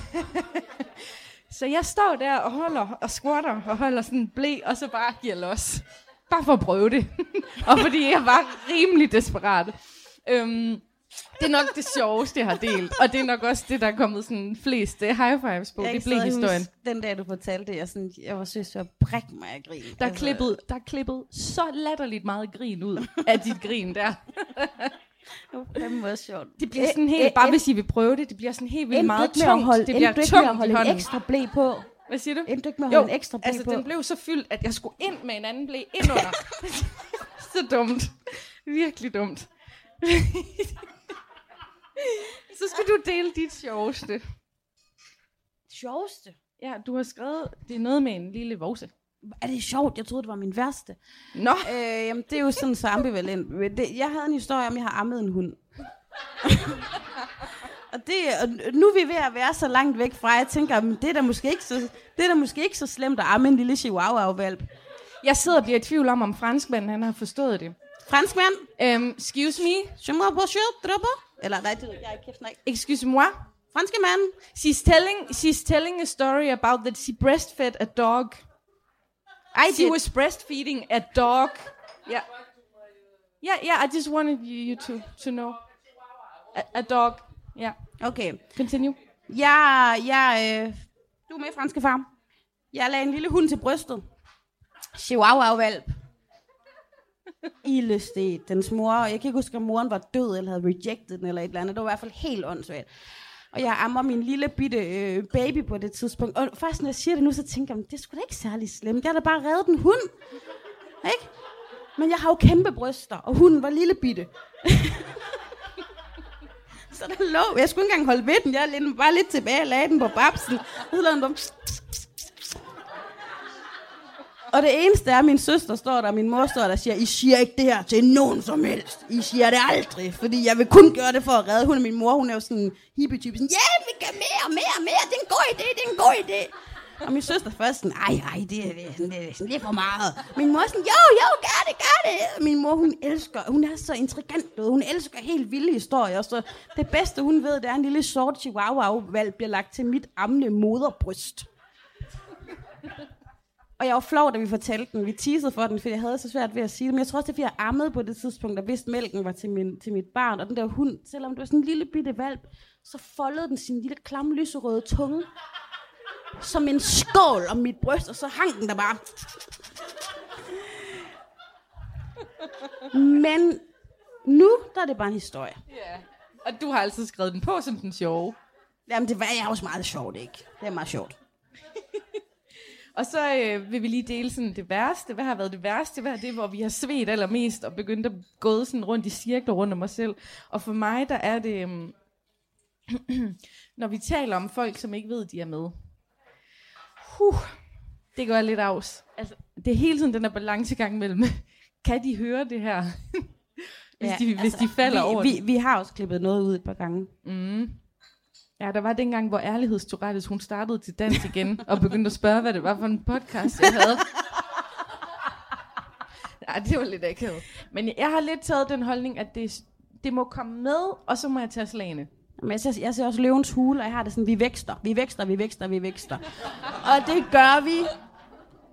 Så jeg står der og holder og squatter og holder sådan en blæ, og så bare giver los. Bare for at prøve det. og fordi jeg var rimelig desperat. Øhm, det er nok det sjoveste, jeg har delt. Og det er nok også det, der er kommet sådan flest uh, high fives på.
Jeg
det blev historien.
huske Den dag, du fortalte det, jeg, sådan, jeg var søs at brække mig af grin.
Der er, klippet, der er klippet så latterligt meget grin ud af dit grin der.
Det var sjovt.
Det bliver sådan helt, bare hvis I vil prøve det, det bliver sådan helt vildt meget
at
tungt.
holde,
det bliver
med at
tungt i
holde en ekstra blæ på?
Hvad siger du?
Endte du ikke med at
Jo,
holde en ekstra blæ
altså
på?
den blev så fyldt, at jeg skulle ind med en anden blæ ind under. så dumt. Virkelig dumt. så skal du dele dit sjoveste.
Sjoveste.
Ja, du har skrevet, det er noget med en lille vose.
Er det sjovt? Jeg troede, det var min værste.
Nå,
Øh, jamen, det er jo sådan så ambivalent. Det, jeg havde en historie om, at jeg har ammet en hund. og, det, og nu er vi ved at være så langt væk fra, at jeg tænker, at det er da måske ikke så, det er da måske ikke så slemt at amme en lille chihuahua-valp.
jeg sidder og bliver i tvivl om, om franskmanden han har forstået det.
Franskmand,
Um, excuse me,
je me. Eller nej, det ved jeg ikke kæft
excuse moi.
Franske mand.
She's telling, she's telling a story about that she breastfed a dog.
I
She
did.
was breastfeeding a dog. Yeah. Yeah, yeah, I just wanted you, you to, to know. A, a dog. Yeah.
Okay.
Continue.
Jeg, jeg, øh, du er med, franske far. Jeg lagde en lille hund til brystet. Chihuahua-valp. Ildestet. Dens mor, jeg kan ikke huske, om moren var død, eller havde rejected den, eller et eller andet. Det var i hvert fald helt åndssvagt. Og jeg ammer min lille bitte øh, baby på det tidspunkt. Og faktisk, når jeg siger det nu, så tænker jeg, det er sgu da ikke særlig slemt. Jeg har da bare reddet en hund. Ikke? Men jeg har jo kæmpe bryster, og hunden var lille bitte. Så der lå, jeg skulle ikke engang holde ved den, jeg var bare lidt tilbage og lagde den på babsen. Så lå den bare... Og det eneste er, at min søster står der, og min mor står der og siger, I siger ikke det her til nogen som helst. I siger det aldrig, fordi jeg vil kun gøre det for at redde. Hun er min mor, hun er jo sådan en hippie-type, sådan, ja, vi kan mere, mere, mere, det er en god idé, det er en god idé. Og min søster først sådan, ej, ej, det er, det sådan, det er lidt for meget. Min mor sådan, jo, jo, gør det, gør det. Min mor, hun elsker, hun er så intrigant, du hun elsker helt vilde historier. Så det bedste, hun ved, det er, en lille sort chihuahua-valg bliver lagt til mit amne moderbryst. Og jeg var flov, da vi fortalte den. Vi teasede for den, fordi jeg havde så svært ved at sige det. Men jeg tror også, det er, fordi jeg ammede på det tidspunkt, og vidste, mælken var til, min, til mit barn. Og den der hund, selvom det var sådan en lille bitte valp, så foldede den sin lille klam lyserøde tunge som en skål om mit bryst, og så hang den der bare. Men nu, der er det bare en historie.
Ja. Og du har altid skrevet den på som den sjove.
Jamen, det var jeg også meget sjovt, ikke? Det er meget sjovt.
Og så øh, vil vi lige dele sådan det værste. Hvad har været det værste? Hvad er det, hvor vi har svedt allermest og begyndt at gå sådan rundt i cirkler rundt om os selv? Og for mig, der er det, øhm, når vi taler om folk, som ikke ved, de er med. Huh, det går lidt afs. Altså, det er hele tiden den der balancegang mellem, kan de høre det her? hvis, de, hvis de falder
vi,
over
vi, vi har også klippet noget ud et par gange.
Mm. Ja, der var dengang, hvor ærlighedstorettes, hun startede til dans igen, og begyndte at spørge, hvad det var for en podcast, jeg havde. Ja, det var lidt akavet. Men jeg har lidt taget den holdning, at det, det må komme med, og så må jeg tage slagene.
Men jeg ser, jeg ser også løvens hule, og jeg har det sådan, vi vækster, vi vækster, vi vækster, vi vækster. og det gør vi.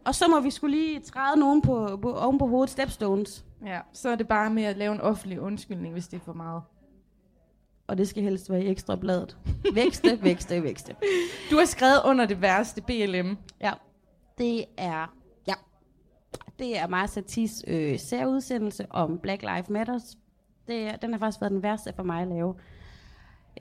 Og så må vi skulle lige træde nogen på, på, oven på hovedet, stepstones.
Ja, så er det bare med at lave en offentlig undskyldning, hvis det er for meget.
Og det skal helst være i ekstra bladet. Vækste, vækste, vækste.
Du har skrevet under det værste BLM.
Ja, det er, ja, det er Marcia Satis øh, særudsendelse om Black Lives Matters. Det, er- den har faktisk været den værste for mig at lave.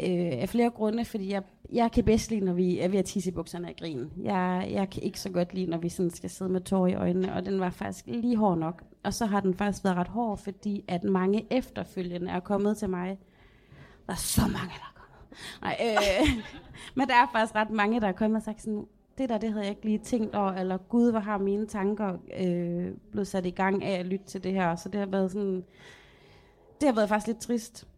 Øh, af flere grunde, fordi jeg, jeg kan bedst lide, når vi er ved at tisse i bukserne af grin. Jeg, jeg kan ikke så godt lide, når vi sådan skal sidde med tårer i øjnene, og den var faktisk lige hård nok. Og så har den faktisk været ret hård, fordi at mange efterfølgende er kommet til mig. Der er så mange, der er kommet. Nej, øh, men der er faktisk ret mange, der er kommet og sagt sådan, det der, det havde jeg ikke lige tænkt over, eller gud, hvor har mine tanker øh, blevet sat i gang af at lytte til det her. Så det har været sådan, det har været faktisk lidt trist.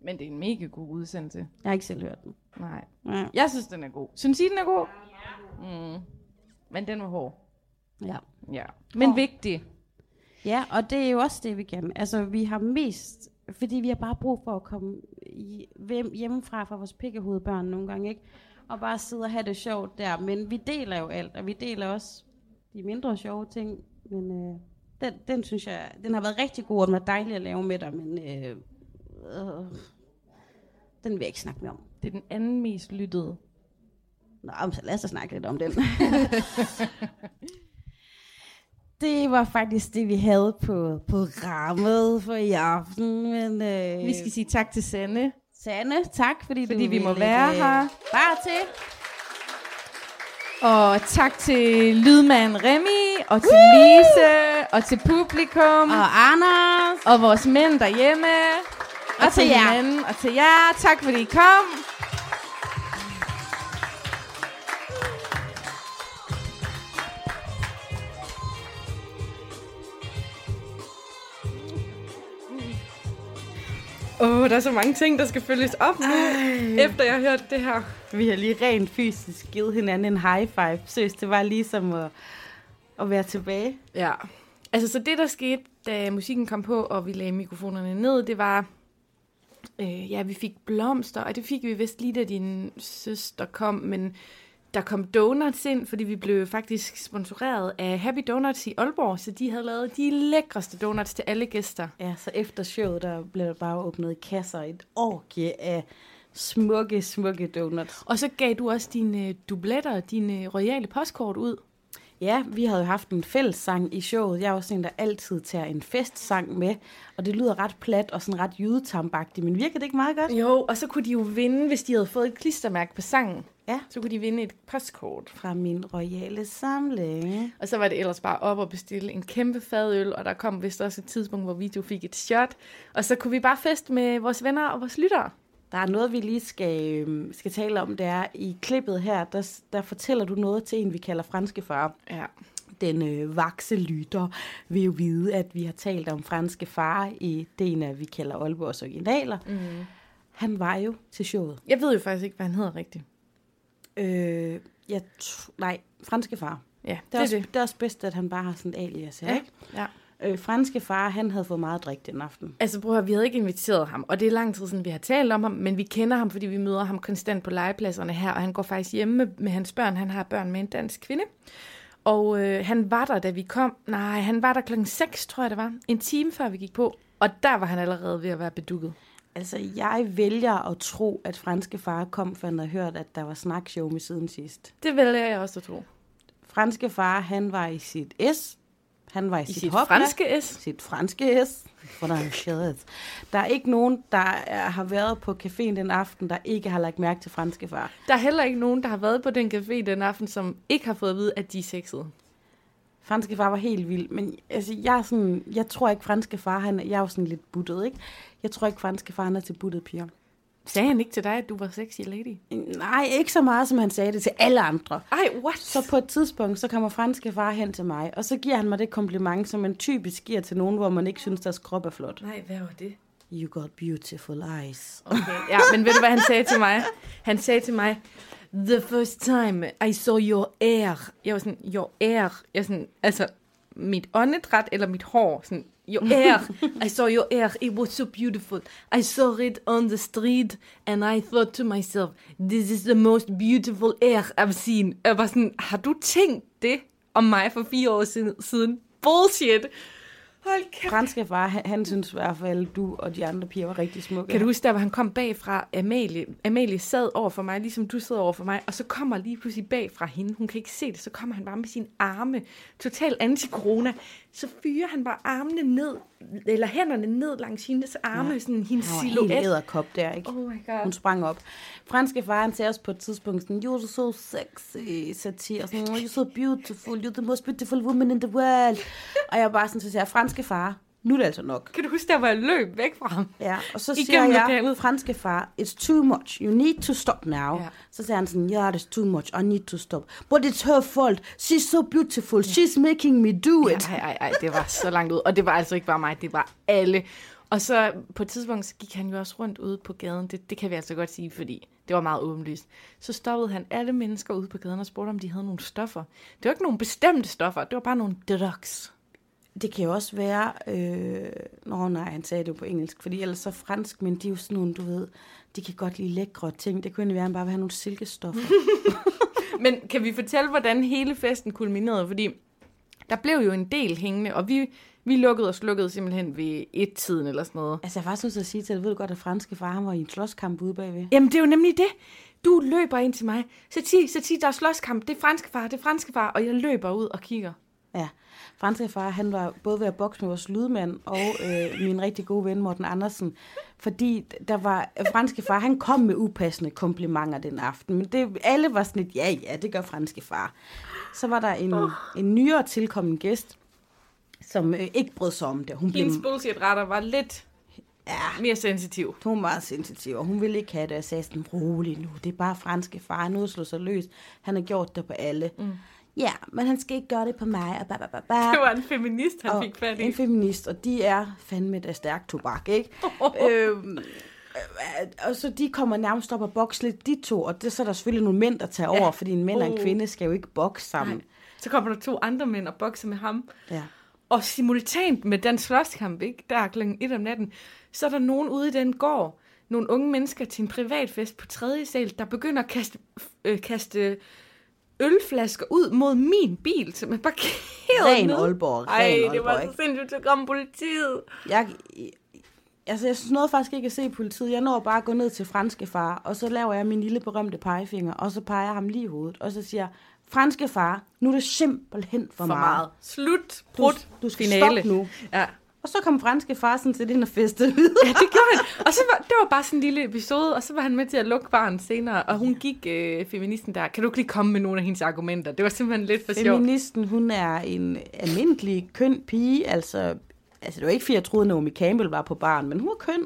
Men det er en mega god udsendelse.
Jeg har ikke selv hørt den.
Nej.
Ja.
Jeg synes, den er god. Synes I, den er god? Mm. Men den var hård.
ja.
Ja. Men vigtig.
Ja, og det er jo også det, vi kan. Altså, vi har mest, fordi vi har bare brug for at komme hjemmefra fra vores pikkehovedbørn nogle gange, ikke? og bare sidde og have det sjovt der. Men vi deler jo alt, og vi deler også de mindre sjove ting. Men øh, den, den synes jeg, den har været rigtig god, og den var dejlig at lave med dig, men øh, øh, den vil jeg ikke snakke mere om.
Det er den anden mest lyttede.
Nå, så lad os snakke lidt om den. det var faktisk det, vi havde på programmet for i aften. Men, øh,
Vi skal sige tak til Sanne.
Sanne, tak, fordi,
Fordi
du
vi må være
lægge
her.
Bare til.
Og tak til lydmand Remy, og til Lise, og til publikum,
Og Anders.
og vores mænd derhjemme, og,
Og til jer.
hinanden, og til jer. Tak fordi I kom.
Åh, oh, der er så mange ting, der skal følges op nu, efter jeg har hørt det her.
Vi har lige rent fysisk givet hinanden en high five. Seriøst, det var ligesom at, at være tilbage.
Ja. Altså, så det, der skete, da musikken kom på, og vi lagde mikrofonerne ned, det var, øh, ja, vi fik blomster, og det fik vi vist lige, da din søster kom, men der kom donuts ind, fordi vi blev faktisk sponsoreret af Happy Donuts i Aalborg, så de havde lavet de lækreste donuts til alle gæster.
Ja, så efter showet, der blev der bare åbnet kasser et orgie af smukke, smukke donuts.
Og så gav du også dine øh, dubletter, dine royale postkort ud.
Ja, vi havde jo haft en fællessang i showet. Jeg er også en, der altid tager en festsang med, og det lyder ret plat og sådan ret jydetambagtigt, men virker det ikke meget godt?
Jo, og så kunne de jo vinde, hvis de havde fået et klistermærke på sangen.
Ja.
Så kunne de vinde et postkort.
Fra min royale samling.
Og så var det ellers bare op og bestille en kæmpe fadøl, og der kom vist også et tidspunkt, hvor vi to fik et shot. Og så kunne vi bare feste med vores venner og vores lyttere.
Der er noget, vi lige skal, øhm, skal tale om, det er i klippet her, der, der fortæller du noget til en, vi kalder franske far.
Ja.
Den øh, vakse lytter vil jo vide, at vi har talt om franske far i det en af, vi kalder Aalborgs originaler.
Mm.
Han var jo til showet.
Jeg ved jo faktisk ikke, hvad han hedder rigtigt.
Øh, jeg nej, franske far.
Ja,
Det er, også, det er også bedst, at han bare har sådan et alias her,
Ja.
ikke?
ja.
Øh, franske far, han havde fået meget drik den aften.
Altså prøv at høre, vi havde ikke inviteret ham, og det er lang tid siden, vi har talt om ham, men vi kender ham, fordi vi møder ham konstant på legepladserne her, og han går faktisk hjemme med, med hans børn. Han har børn med en dansk kvinde. Og øh, han var der, da vi kom. Nej, han var der klokken 6, tror jeg det var. En time før vi gik på. Og der var han allerede ved at være bedukket.
Altså, jeg vælger at tro, at franske far kom, for han havde hørt, at der var snakshow med siden sidst.
Det vælger jeg også at tro.
Franske far, han var i sit S. Han var i,
I
sit,
sit
hopla.
franske S.
Sit franske S. Der er ikke nogen, der er, har været på caféen den aften, der ikke har lagt mærke til franske far.
Der er heller ikke nogen, der har været på den café den aften, som ikke har fået at vide, at de er sexede.
Franske far var helt vild, men altså, jeg, er sådan, jeg tror ikke, franske far, han, jeg er jo sådan lidt buttet, ikke? Jeg tror ikke, franske far, han er til buttede piger.
Sagde han ikke til dig, at du var sexy lady?
Nej, ikke så meget, som han sagde det til alle andre.
Ej, what?
Så på et tidspunkt, så kommer franske far hen til mig, og så giver han mig det kompliment, som man typisk giver til nogen, hvor man ikke synes, deres krop er flot.
Nej, hvad var det?
You got beautiful eyes.
Okay. Ja, men ved du, hvad han sagde til mig? Han sagde til mig, the first time I saw your hair. Jeg var sådan, your hair. Jeg var sådan, altså, mit åndedræt eller mit hår. Sådan, your hair. I saw your hair. It was so beautiful. I saw it on the street, and I thought to myself, this is the most beautiful hair I've seen. Jeg var sådan, har du tænkt det om mig for fire år siden? Bullshit. Hold kæft.
Franske far, han, han synes i hvert fald, du og de andre piger var rigtig smukke.
Kan du huske der, hvor han kom bagfra? Amalie, Amalie sad over for mig, ligesom du sidder over for mig, og så kommer lige pludselig bag fra hende. Hun kan ikke se det, så kommer han bare med sine arme. Total anti-corona. Så fyrer han bare armene ned, eller hænderne ned langs hendes arme, ja. sådan hendes
var helt
silhuet.
æderkop der, ikke?
Oh my god.
Hun sprang op. Franske far, han sagde også på et tidspunkt sådan, you're so sexy, satir, sådan, "Oh, you're so beautiful, you're the most beautiful woman in the world. og jeg var bare sådan, så siger franske far, nu er det altså nok.
Kan du huske, der var jeg løb væk fra ham?
Ja, og så
Igennem
siger jeg,
lokalet.
franske far, it's too much, you need to stop now.
Ja.
Så siger han sådan, yeah, it's too much, I need to stop. But it's her fault, she's so beautiful, she's making me do it.
Ej, ej, ej, det var så langt ud. Og det var altså ikke bare mig, det var alle. Og så på et tidspunkt, så gik han jo også rundt ude på gaden. Det, det kan vi altså godt sige, fordi det var meget åbenlyst. Så stoppede han alle mennesker ude på gaden og spurgte, om de havde nogle stoffer. Det var ikke nogle bestemte stoffer, det var bare nogle drugs.
Det kan jo også være... Øh, nå nej, han sagde det jo på engelsk, fordi ellers så fransk, men de er jo sådan nogle, du ved, de kan godt lide lækre ting. Det kunne egentlig være, at han bare vil have nogle silkestoffer.
Men kan vi fortælle, hvordan hele festen kulminerede? Fordi der blev jo en del hængende, og vi, vi lukkede og slukkede simpelthen ved et-tiden eller sådan noget.
altså, jeg er faktisk at sige til dig, ved du godt, at franske far, han var i en slåskamp ude bagved.
Jamen, det er jo nemlig det. Du løber ind til mig. Så sig, så sig, der er slåskamp. Det er franske far, det er franske far. Og jeg løber ud og kigger.
Ja, franske far, han var både ved at bokse med vores lydmand og øh, min rigtig gode ven Morten Andersen, fordi der var, franske far, han kom med upassende komplimenter den aften, men det, alle var sådan et, ja, ja, det gør franske far. Så var der en, oh. en nyere tilkommen gæst, som øh, ikke brød sig om det. Hun blev,
Hendes bullshit-retter var lidt
ja,
mere sensitiv.
hun var meget sensitiv, og hun ville ikke have det. Jeg sagde sådan, rolig nu, det er bare franske far, han er ude at slå sig løs. Han har gjort det på alle. Mm. Ja, men han skal ikke gøre det på mig, og ba, ba, ba, ba.
Det var en feminist, han
og
fik fat i.
en feminist, og de er fandme da stærk tobak, ikke? øhm, øh, og så de kommer nærmest op og bokse lidt, de to, og det, så er der selvfølgelig nogle mænd, der tager over, fordi en mænd og en
Oh.
kvinde skal jo ikke bokse sammen.
Nej. Så kommer der to andre mænd og bokser med ham.
Ja.
Og simultant med den slåskamp, ikke? Der klokken 1 om natten, så er der nogen ude i den gård, nogle unge mennesker til en privatfest på tredje sal, der begynder at kaste, øh, kaste ølflasker ud mod min bil, som er parkeret
Ren
nede.
Aalborg,
Ej,
ren
det var så sindssygt, så kom politiet.
Jeg, altså, jeg nåede faktisk ikke at se politiet. Jeg når bare at gå ned til franske far, og så laver jeg min lille berømte pegefinger, og så peger jeg ham lige i hovedet, og så siger franske far, nu er det simpelthen for,
For meget. Slut.
Du,
Brud.
du skal
Finale.
stoppe nu.
Ja.
Og så kom franske far sådan set ind og festede videre.
Ja, det gjorde han. Og så var, det var bare sådan en lille episode, og så var han med til at lukke baren senere, og hun gik, øh, feministen der, kan du ikke lige komme med nogle af hendes argumenter? Det var simpelthen lidt for sjovt.
Feministen, hun er en almindelig køn pige, altså, altså det var ikke fordi, jeg troede, Naomi Campbell var på baren, men hun er køn.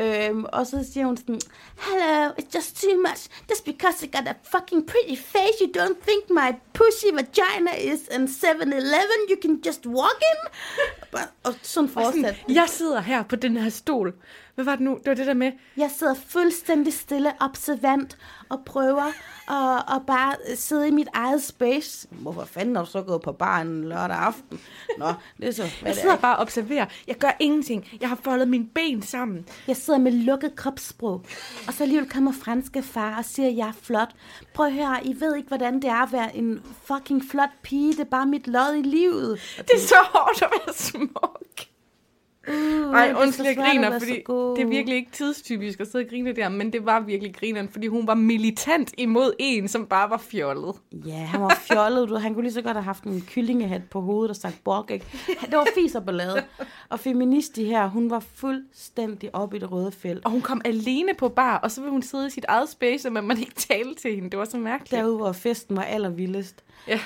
Øhm, og så siger hun sådan, Hello, it's just too much. Just because I got a fucking pretty face, you don't think my pussy vagina is in 7-Eleven, you can just walk in? Og
Og sådan,
fortsat.
jeg sidder her på den her stol. Hvad var det nu? Det var det der med,
Jeg sidder fuldstændig stille, observant og prøver at, at bare sidde i mit eget space. Hvorfor fanden er du så gået på baren lørdag aften? Nå, det er så, hvad
jeg sidder
er.
bare og observerer. Jeg gør ingenting. Jeg har foldet mine ben sammen.
Jeg sidder med lukket kropssprog, og så alligevel kommer franske far og siger, at jeg er flot. Prøv at høre, I ved ikke, hvordan det er at være en fucking flot pige. Det er bare mit lod i livet.
Det er så hårdt at være smuk.
Uh, så
undskyld, jeg griner, fordi det er virkelig ikke tidstypisk at sidde og grine der, men det var virkelig grineren, fordi hun var militant imod en, som bare var fjollet.
Ja, han var fjollet. Du. Han kunne lige så godt have haft en kyllingehat på hovedet og sagt bok, ikke? Det var fis og ballade. Og feministi her, hun var fuldstændig oppe i det røde felt.
Og hun kom alene på bar, og så ville hun sidde i sit eget space, og man måtte ikke tale til hende. Det var så mærkeligt.
Derude, hvor festen var allervildest.
Ja.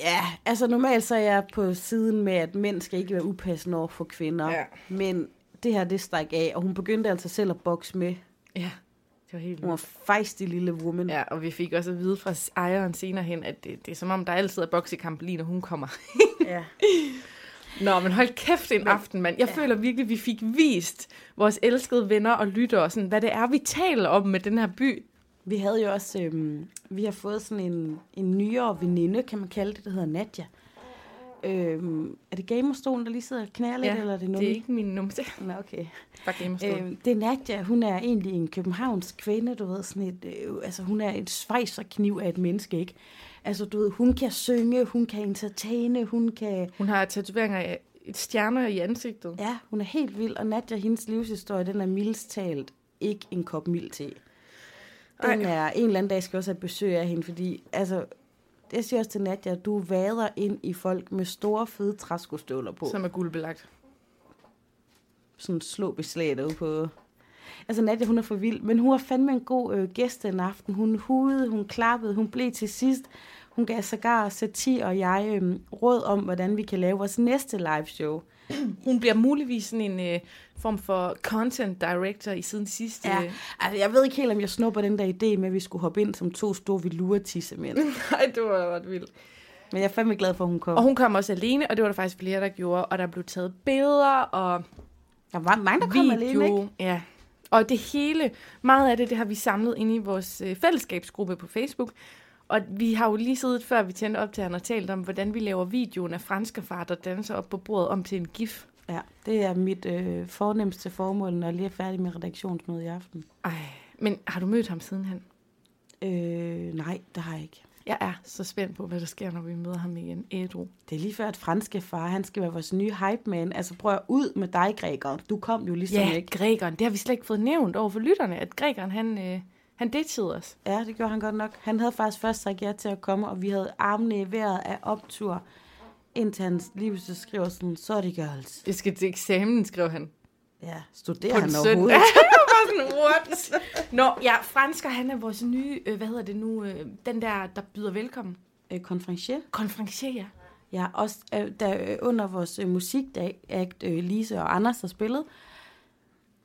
Ja, altså normalt så er jeg på siden med, at mænd skal ikke være upassende over for kvinder.
Ja.
Men det her, det stak af, og hun begyndte altså selv at bokse med.
ja, det var helt
Hun var fejstig lille woman.
Ja, og vi fik også at vide fra ejeren senere hen, at det, det er som om, der altid er boksekamp lige når hun kommer.
ja.
Nå, men hold kæft en aften, mand. Jeg ja. føler virkelig, at vi fik vist vores elskede venner og lyttere, sådan, hvad det er, vi taler om med den her by.
Vi havde jo også, øhm, vi har fået sådan en, en nyere veninde, kan man kalde det, der hedder Nadja. Øhm, er det gamerstolen, der lige sidder og knærer lidt, eller er det noget?
det er ikke min nummer.
Nå, okay.
gamerstol.
Øhm, det er Nadja, hun er egentlig en københavns kvinde, du ved, sådan et, øh, altså hun er et svejserkniv af et menneske, ikke? Altså, du ved, hun kan synge, hun kan entertaine, hun kan...
Hun har tatoveringer af et stjerner i ansigtet.
Ja, hun er helt vild, og Nadja, hendes livshistorie, den er mildest talt ikke en kop mild te. Den
Ej.
er, en eller anden dag skal jeg også have besøg af hende, fordi, altså, jeg siger også til Nadja, du vader ind i folk med store, fede træskostøvler på.
Som er guldbelagt.
sådan slå beslag derude på... Altså Nadia, hun er for vild, men hun var fandme en god øh, gæst den aften. Hun hudede, hun klappede, hun blev til sidst. Hun gav sågar Sati og jeg øh, råd om, hvordan vi kan lave vores næste live show.
Hun bliver muligvis sådan en øh, form for content director i siden sidste.
Ja, altså, jeg ved ikke helt, om jeg snupper den der idé med, at vi skulle hoppe ind som to store velure-tissemænd.
Nej, det var ret vildt.
Men jeg er fandme glad for, at hun kom.
Og hun kom også alene, og det var der faktisk flere, der gjorde. Og der blev taget billeder og
Der var mange, der kom
video.
alene, ikke?
Ja. Og det hele, meget af det, det har vi samlet ind i vores øh, fællesskabsgruppe på Facebook. Og vi har jo lige siddet, før vi tændte op til han og talt om, hvordan vi laver videoen af franske far, der danser op på bordet om til en gif.
Ja, det er mit øh, fornemmeste formål, når jeg lige er færdig med redaktionsmødet i aften.
Ej, men har du mødt ham sidenhen?
Øh, nej, det har jeg ikke.
Jeg er så spændt på, hvad der sker, når vi møder ham igen. Ædru.
Det er lige før, at franske far, han skal være vores nye hype man. Altså prøv at ud med dig, Græker. Du kom jo ligesom
Ja,
ikke.
grækeren. Det har vi slet ikke fået nævnt over for lytterne, at grækeren, han, øh, han ditchede os.
Ja, det gjorde han godt nok. Han havde faktisk først sagt ja til at komme, og vi havde armene i vejret af optur, indtil han lige så skriver sådan, sorry girls.
Jeg skal til eksamen, skrev han.
Ja, studerer
På
han overhovedet?
sådan, what? Nå, ja, fransker, han er vores nye, øh, hvad hedder det nu, øh, den der, der byder velkommen.
Øh, Conferencier.
Konferencier, ja.
Ja, også øh, der, øh, under vores øh, musikdag, at øh, Lise og Anders har spillet,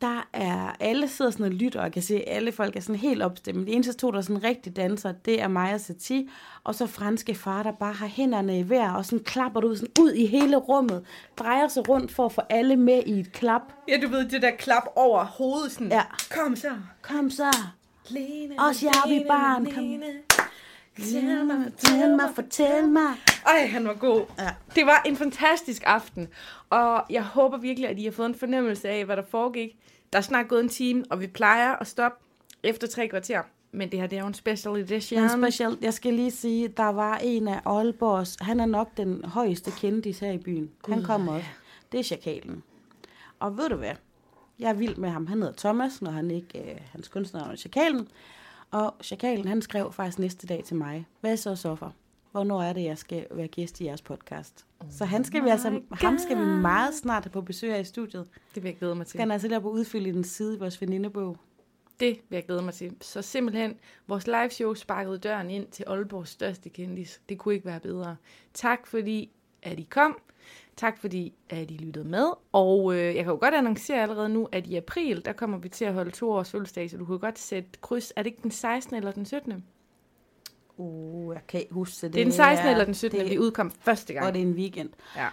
der er alle sidder sådan og lytter, og jeg kan se, at alle folk er sådan helt opstemt. De eneste to, der er sådan rigtig danser, det er mig og Satie, og så franske far, der bare har hænderne i vejr, og sådan klapper du sådan ud i hele rummet, drejer sig rundt for at få alle med i et klap.
Ja, du ved, det der klap over hovedet, sådan.
Ja.
Kom så.
Kom så,
Lene,
Også jeg, er barn, kom.
Fortæl mig,
fortæl mig, fortæl mig.
Ej, han var god.
Ja.
Det var en fantastisk aften, og jeg håber virkelig, at I har fået en fornemmelse af, hvad der foregik. Der er snart gået en time, og vi plejer at stoppe efter tre kvarter. Men det her, det er jo en special edition.
En special, jeg skal lige sige, der var en af Aalborgs, han er nok den højeste kendis her i byen. Han kommer også. Det er Chakalen. Og ved du hvad? Jeg er vild med ham. Han hedder Thomas, når han ikke, øh, hans kunstnernavn er Chakalen. Og Chakalen, han skrev faktisk næste dag til mig. Hvad så, Soffer? Hvornår er det, jeg skal være gæst i jeres podcast? Så han skal vi altså, ham skal vi meget snart have på besøg her i studiet.
Det vil jeg glæde mig til.
Skal han altså lige på udfylde den side i vores venindebog.
Det vil jeg glæde mig til. Så simpelthen, vores live show sparkede døren ind til Aalborgs største kendis. Det kunne ikke være bedre. Tak fordi, at I kom. Tak fordi, at I lyttede med. Og øh, jeg kan jo godt annoncere allerede nu, at i april, der kommer vi til at holde to års fødselsdag, så du kan godt sætte kryds. Er det ikke den 16. eller den 17.
Uh, jeg kan ikke huske det.
Det er den 16. eller den 17. Det... vi udkom første gang.
Og det er en weekend.
Ja.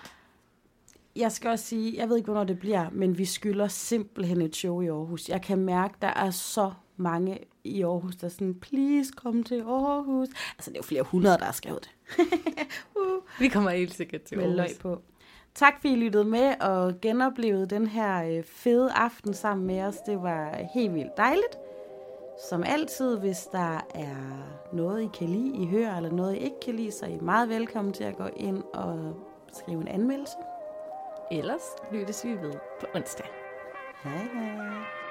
Jeg skal også sige, jeg ved ikke, hvornår det bliver, men vi skylder simpelthen et show i Aarhus. Jeg kan mærke, der er så mange i Aarhus, der er sådan, please kom til Aarhus. Altså, det er jo flere hundrede, der har skrevet det. uh,
Vi kommer helt sikkert til
med
Aarhus.
løg på. Tak fordi I lyttede med og genoplevede den her øh, fede aften sammen med os. Det var helt vildt dejligt. Som altid, hvis der er noget, I kan lide, I hører, eller noget, I ikke kan lide, så er I meget velkommen til at gå ind og skrive en anmeldelse.
Ellers lyttes vi ved på onsdag.
Hej hej.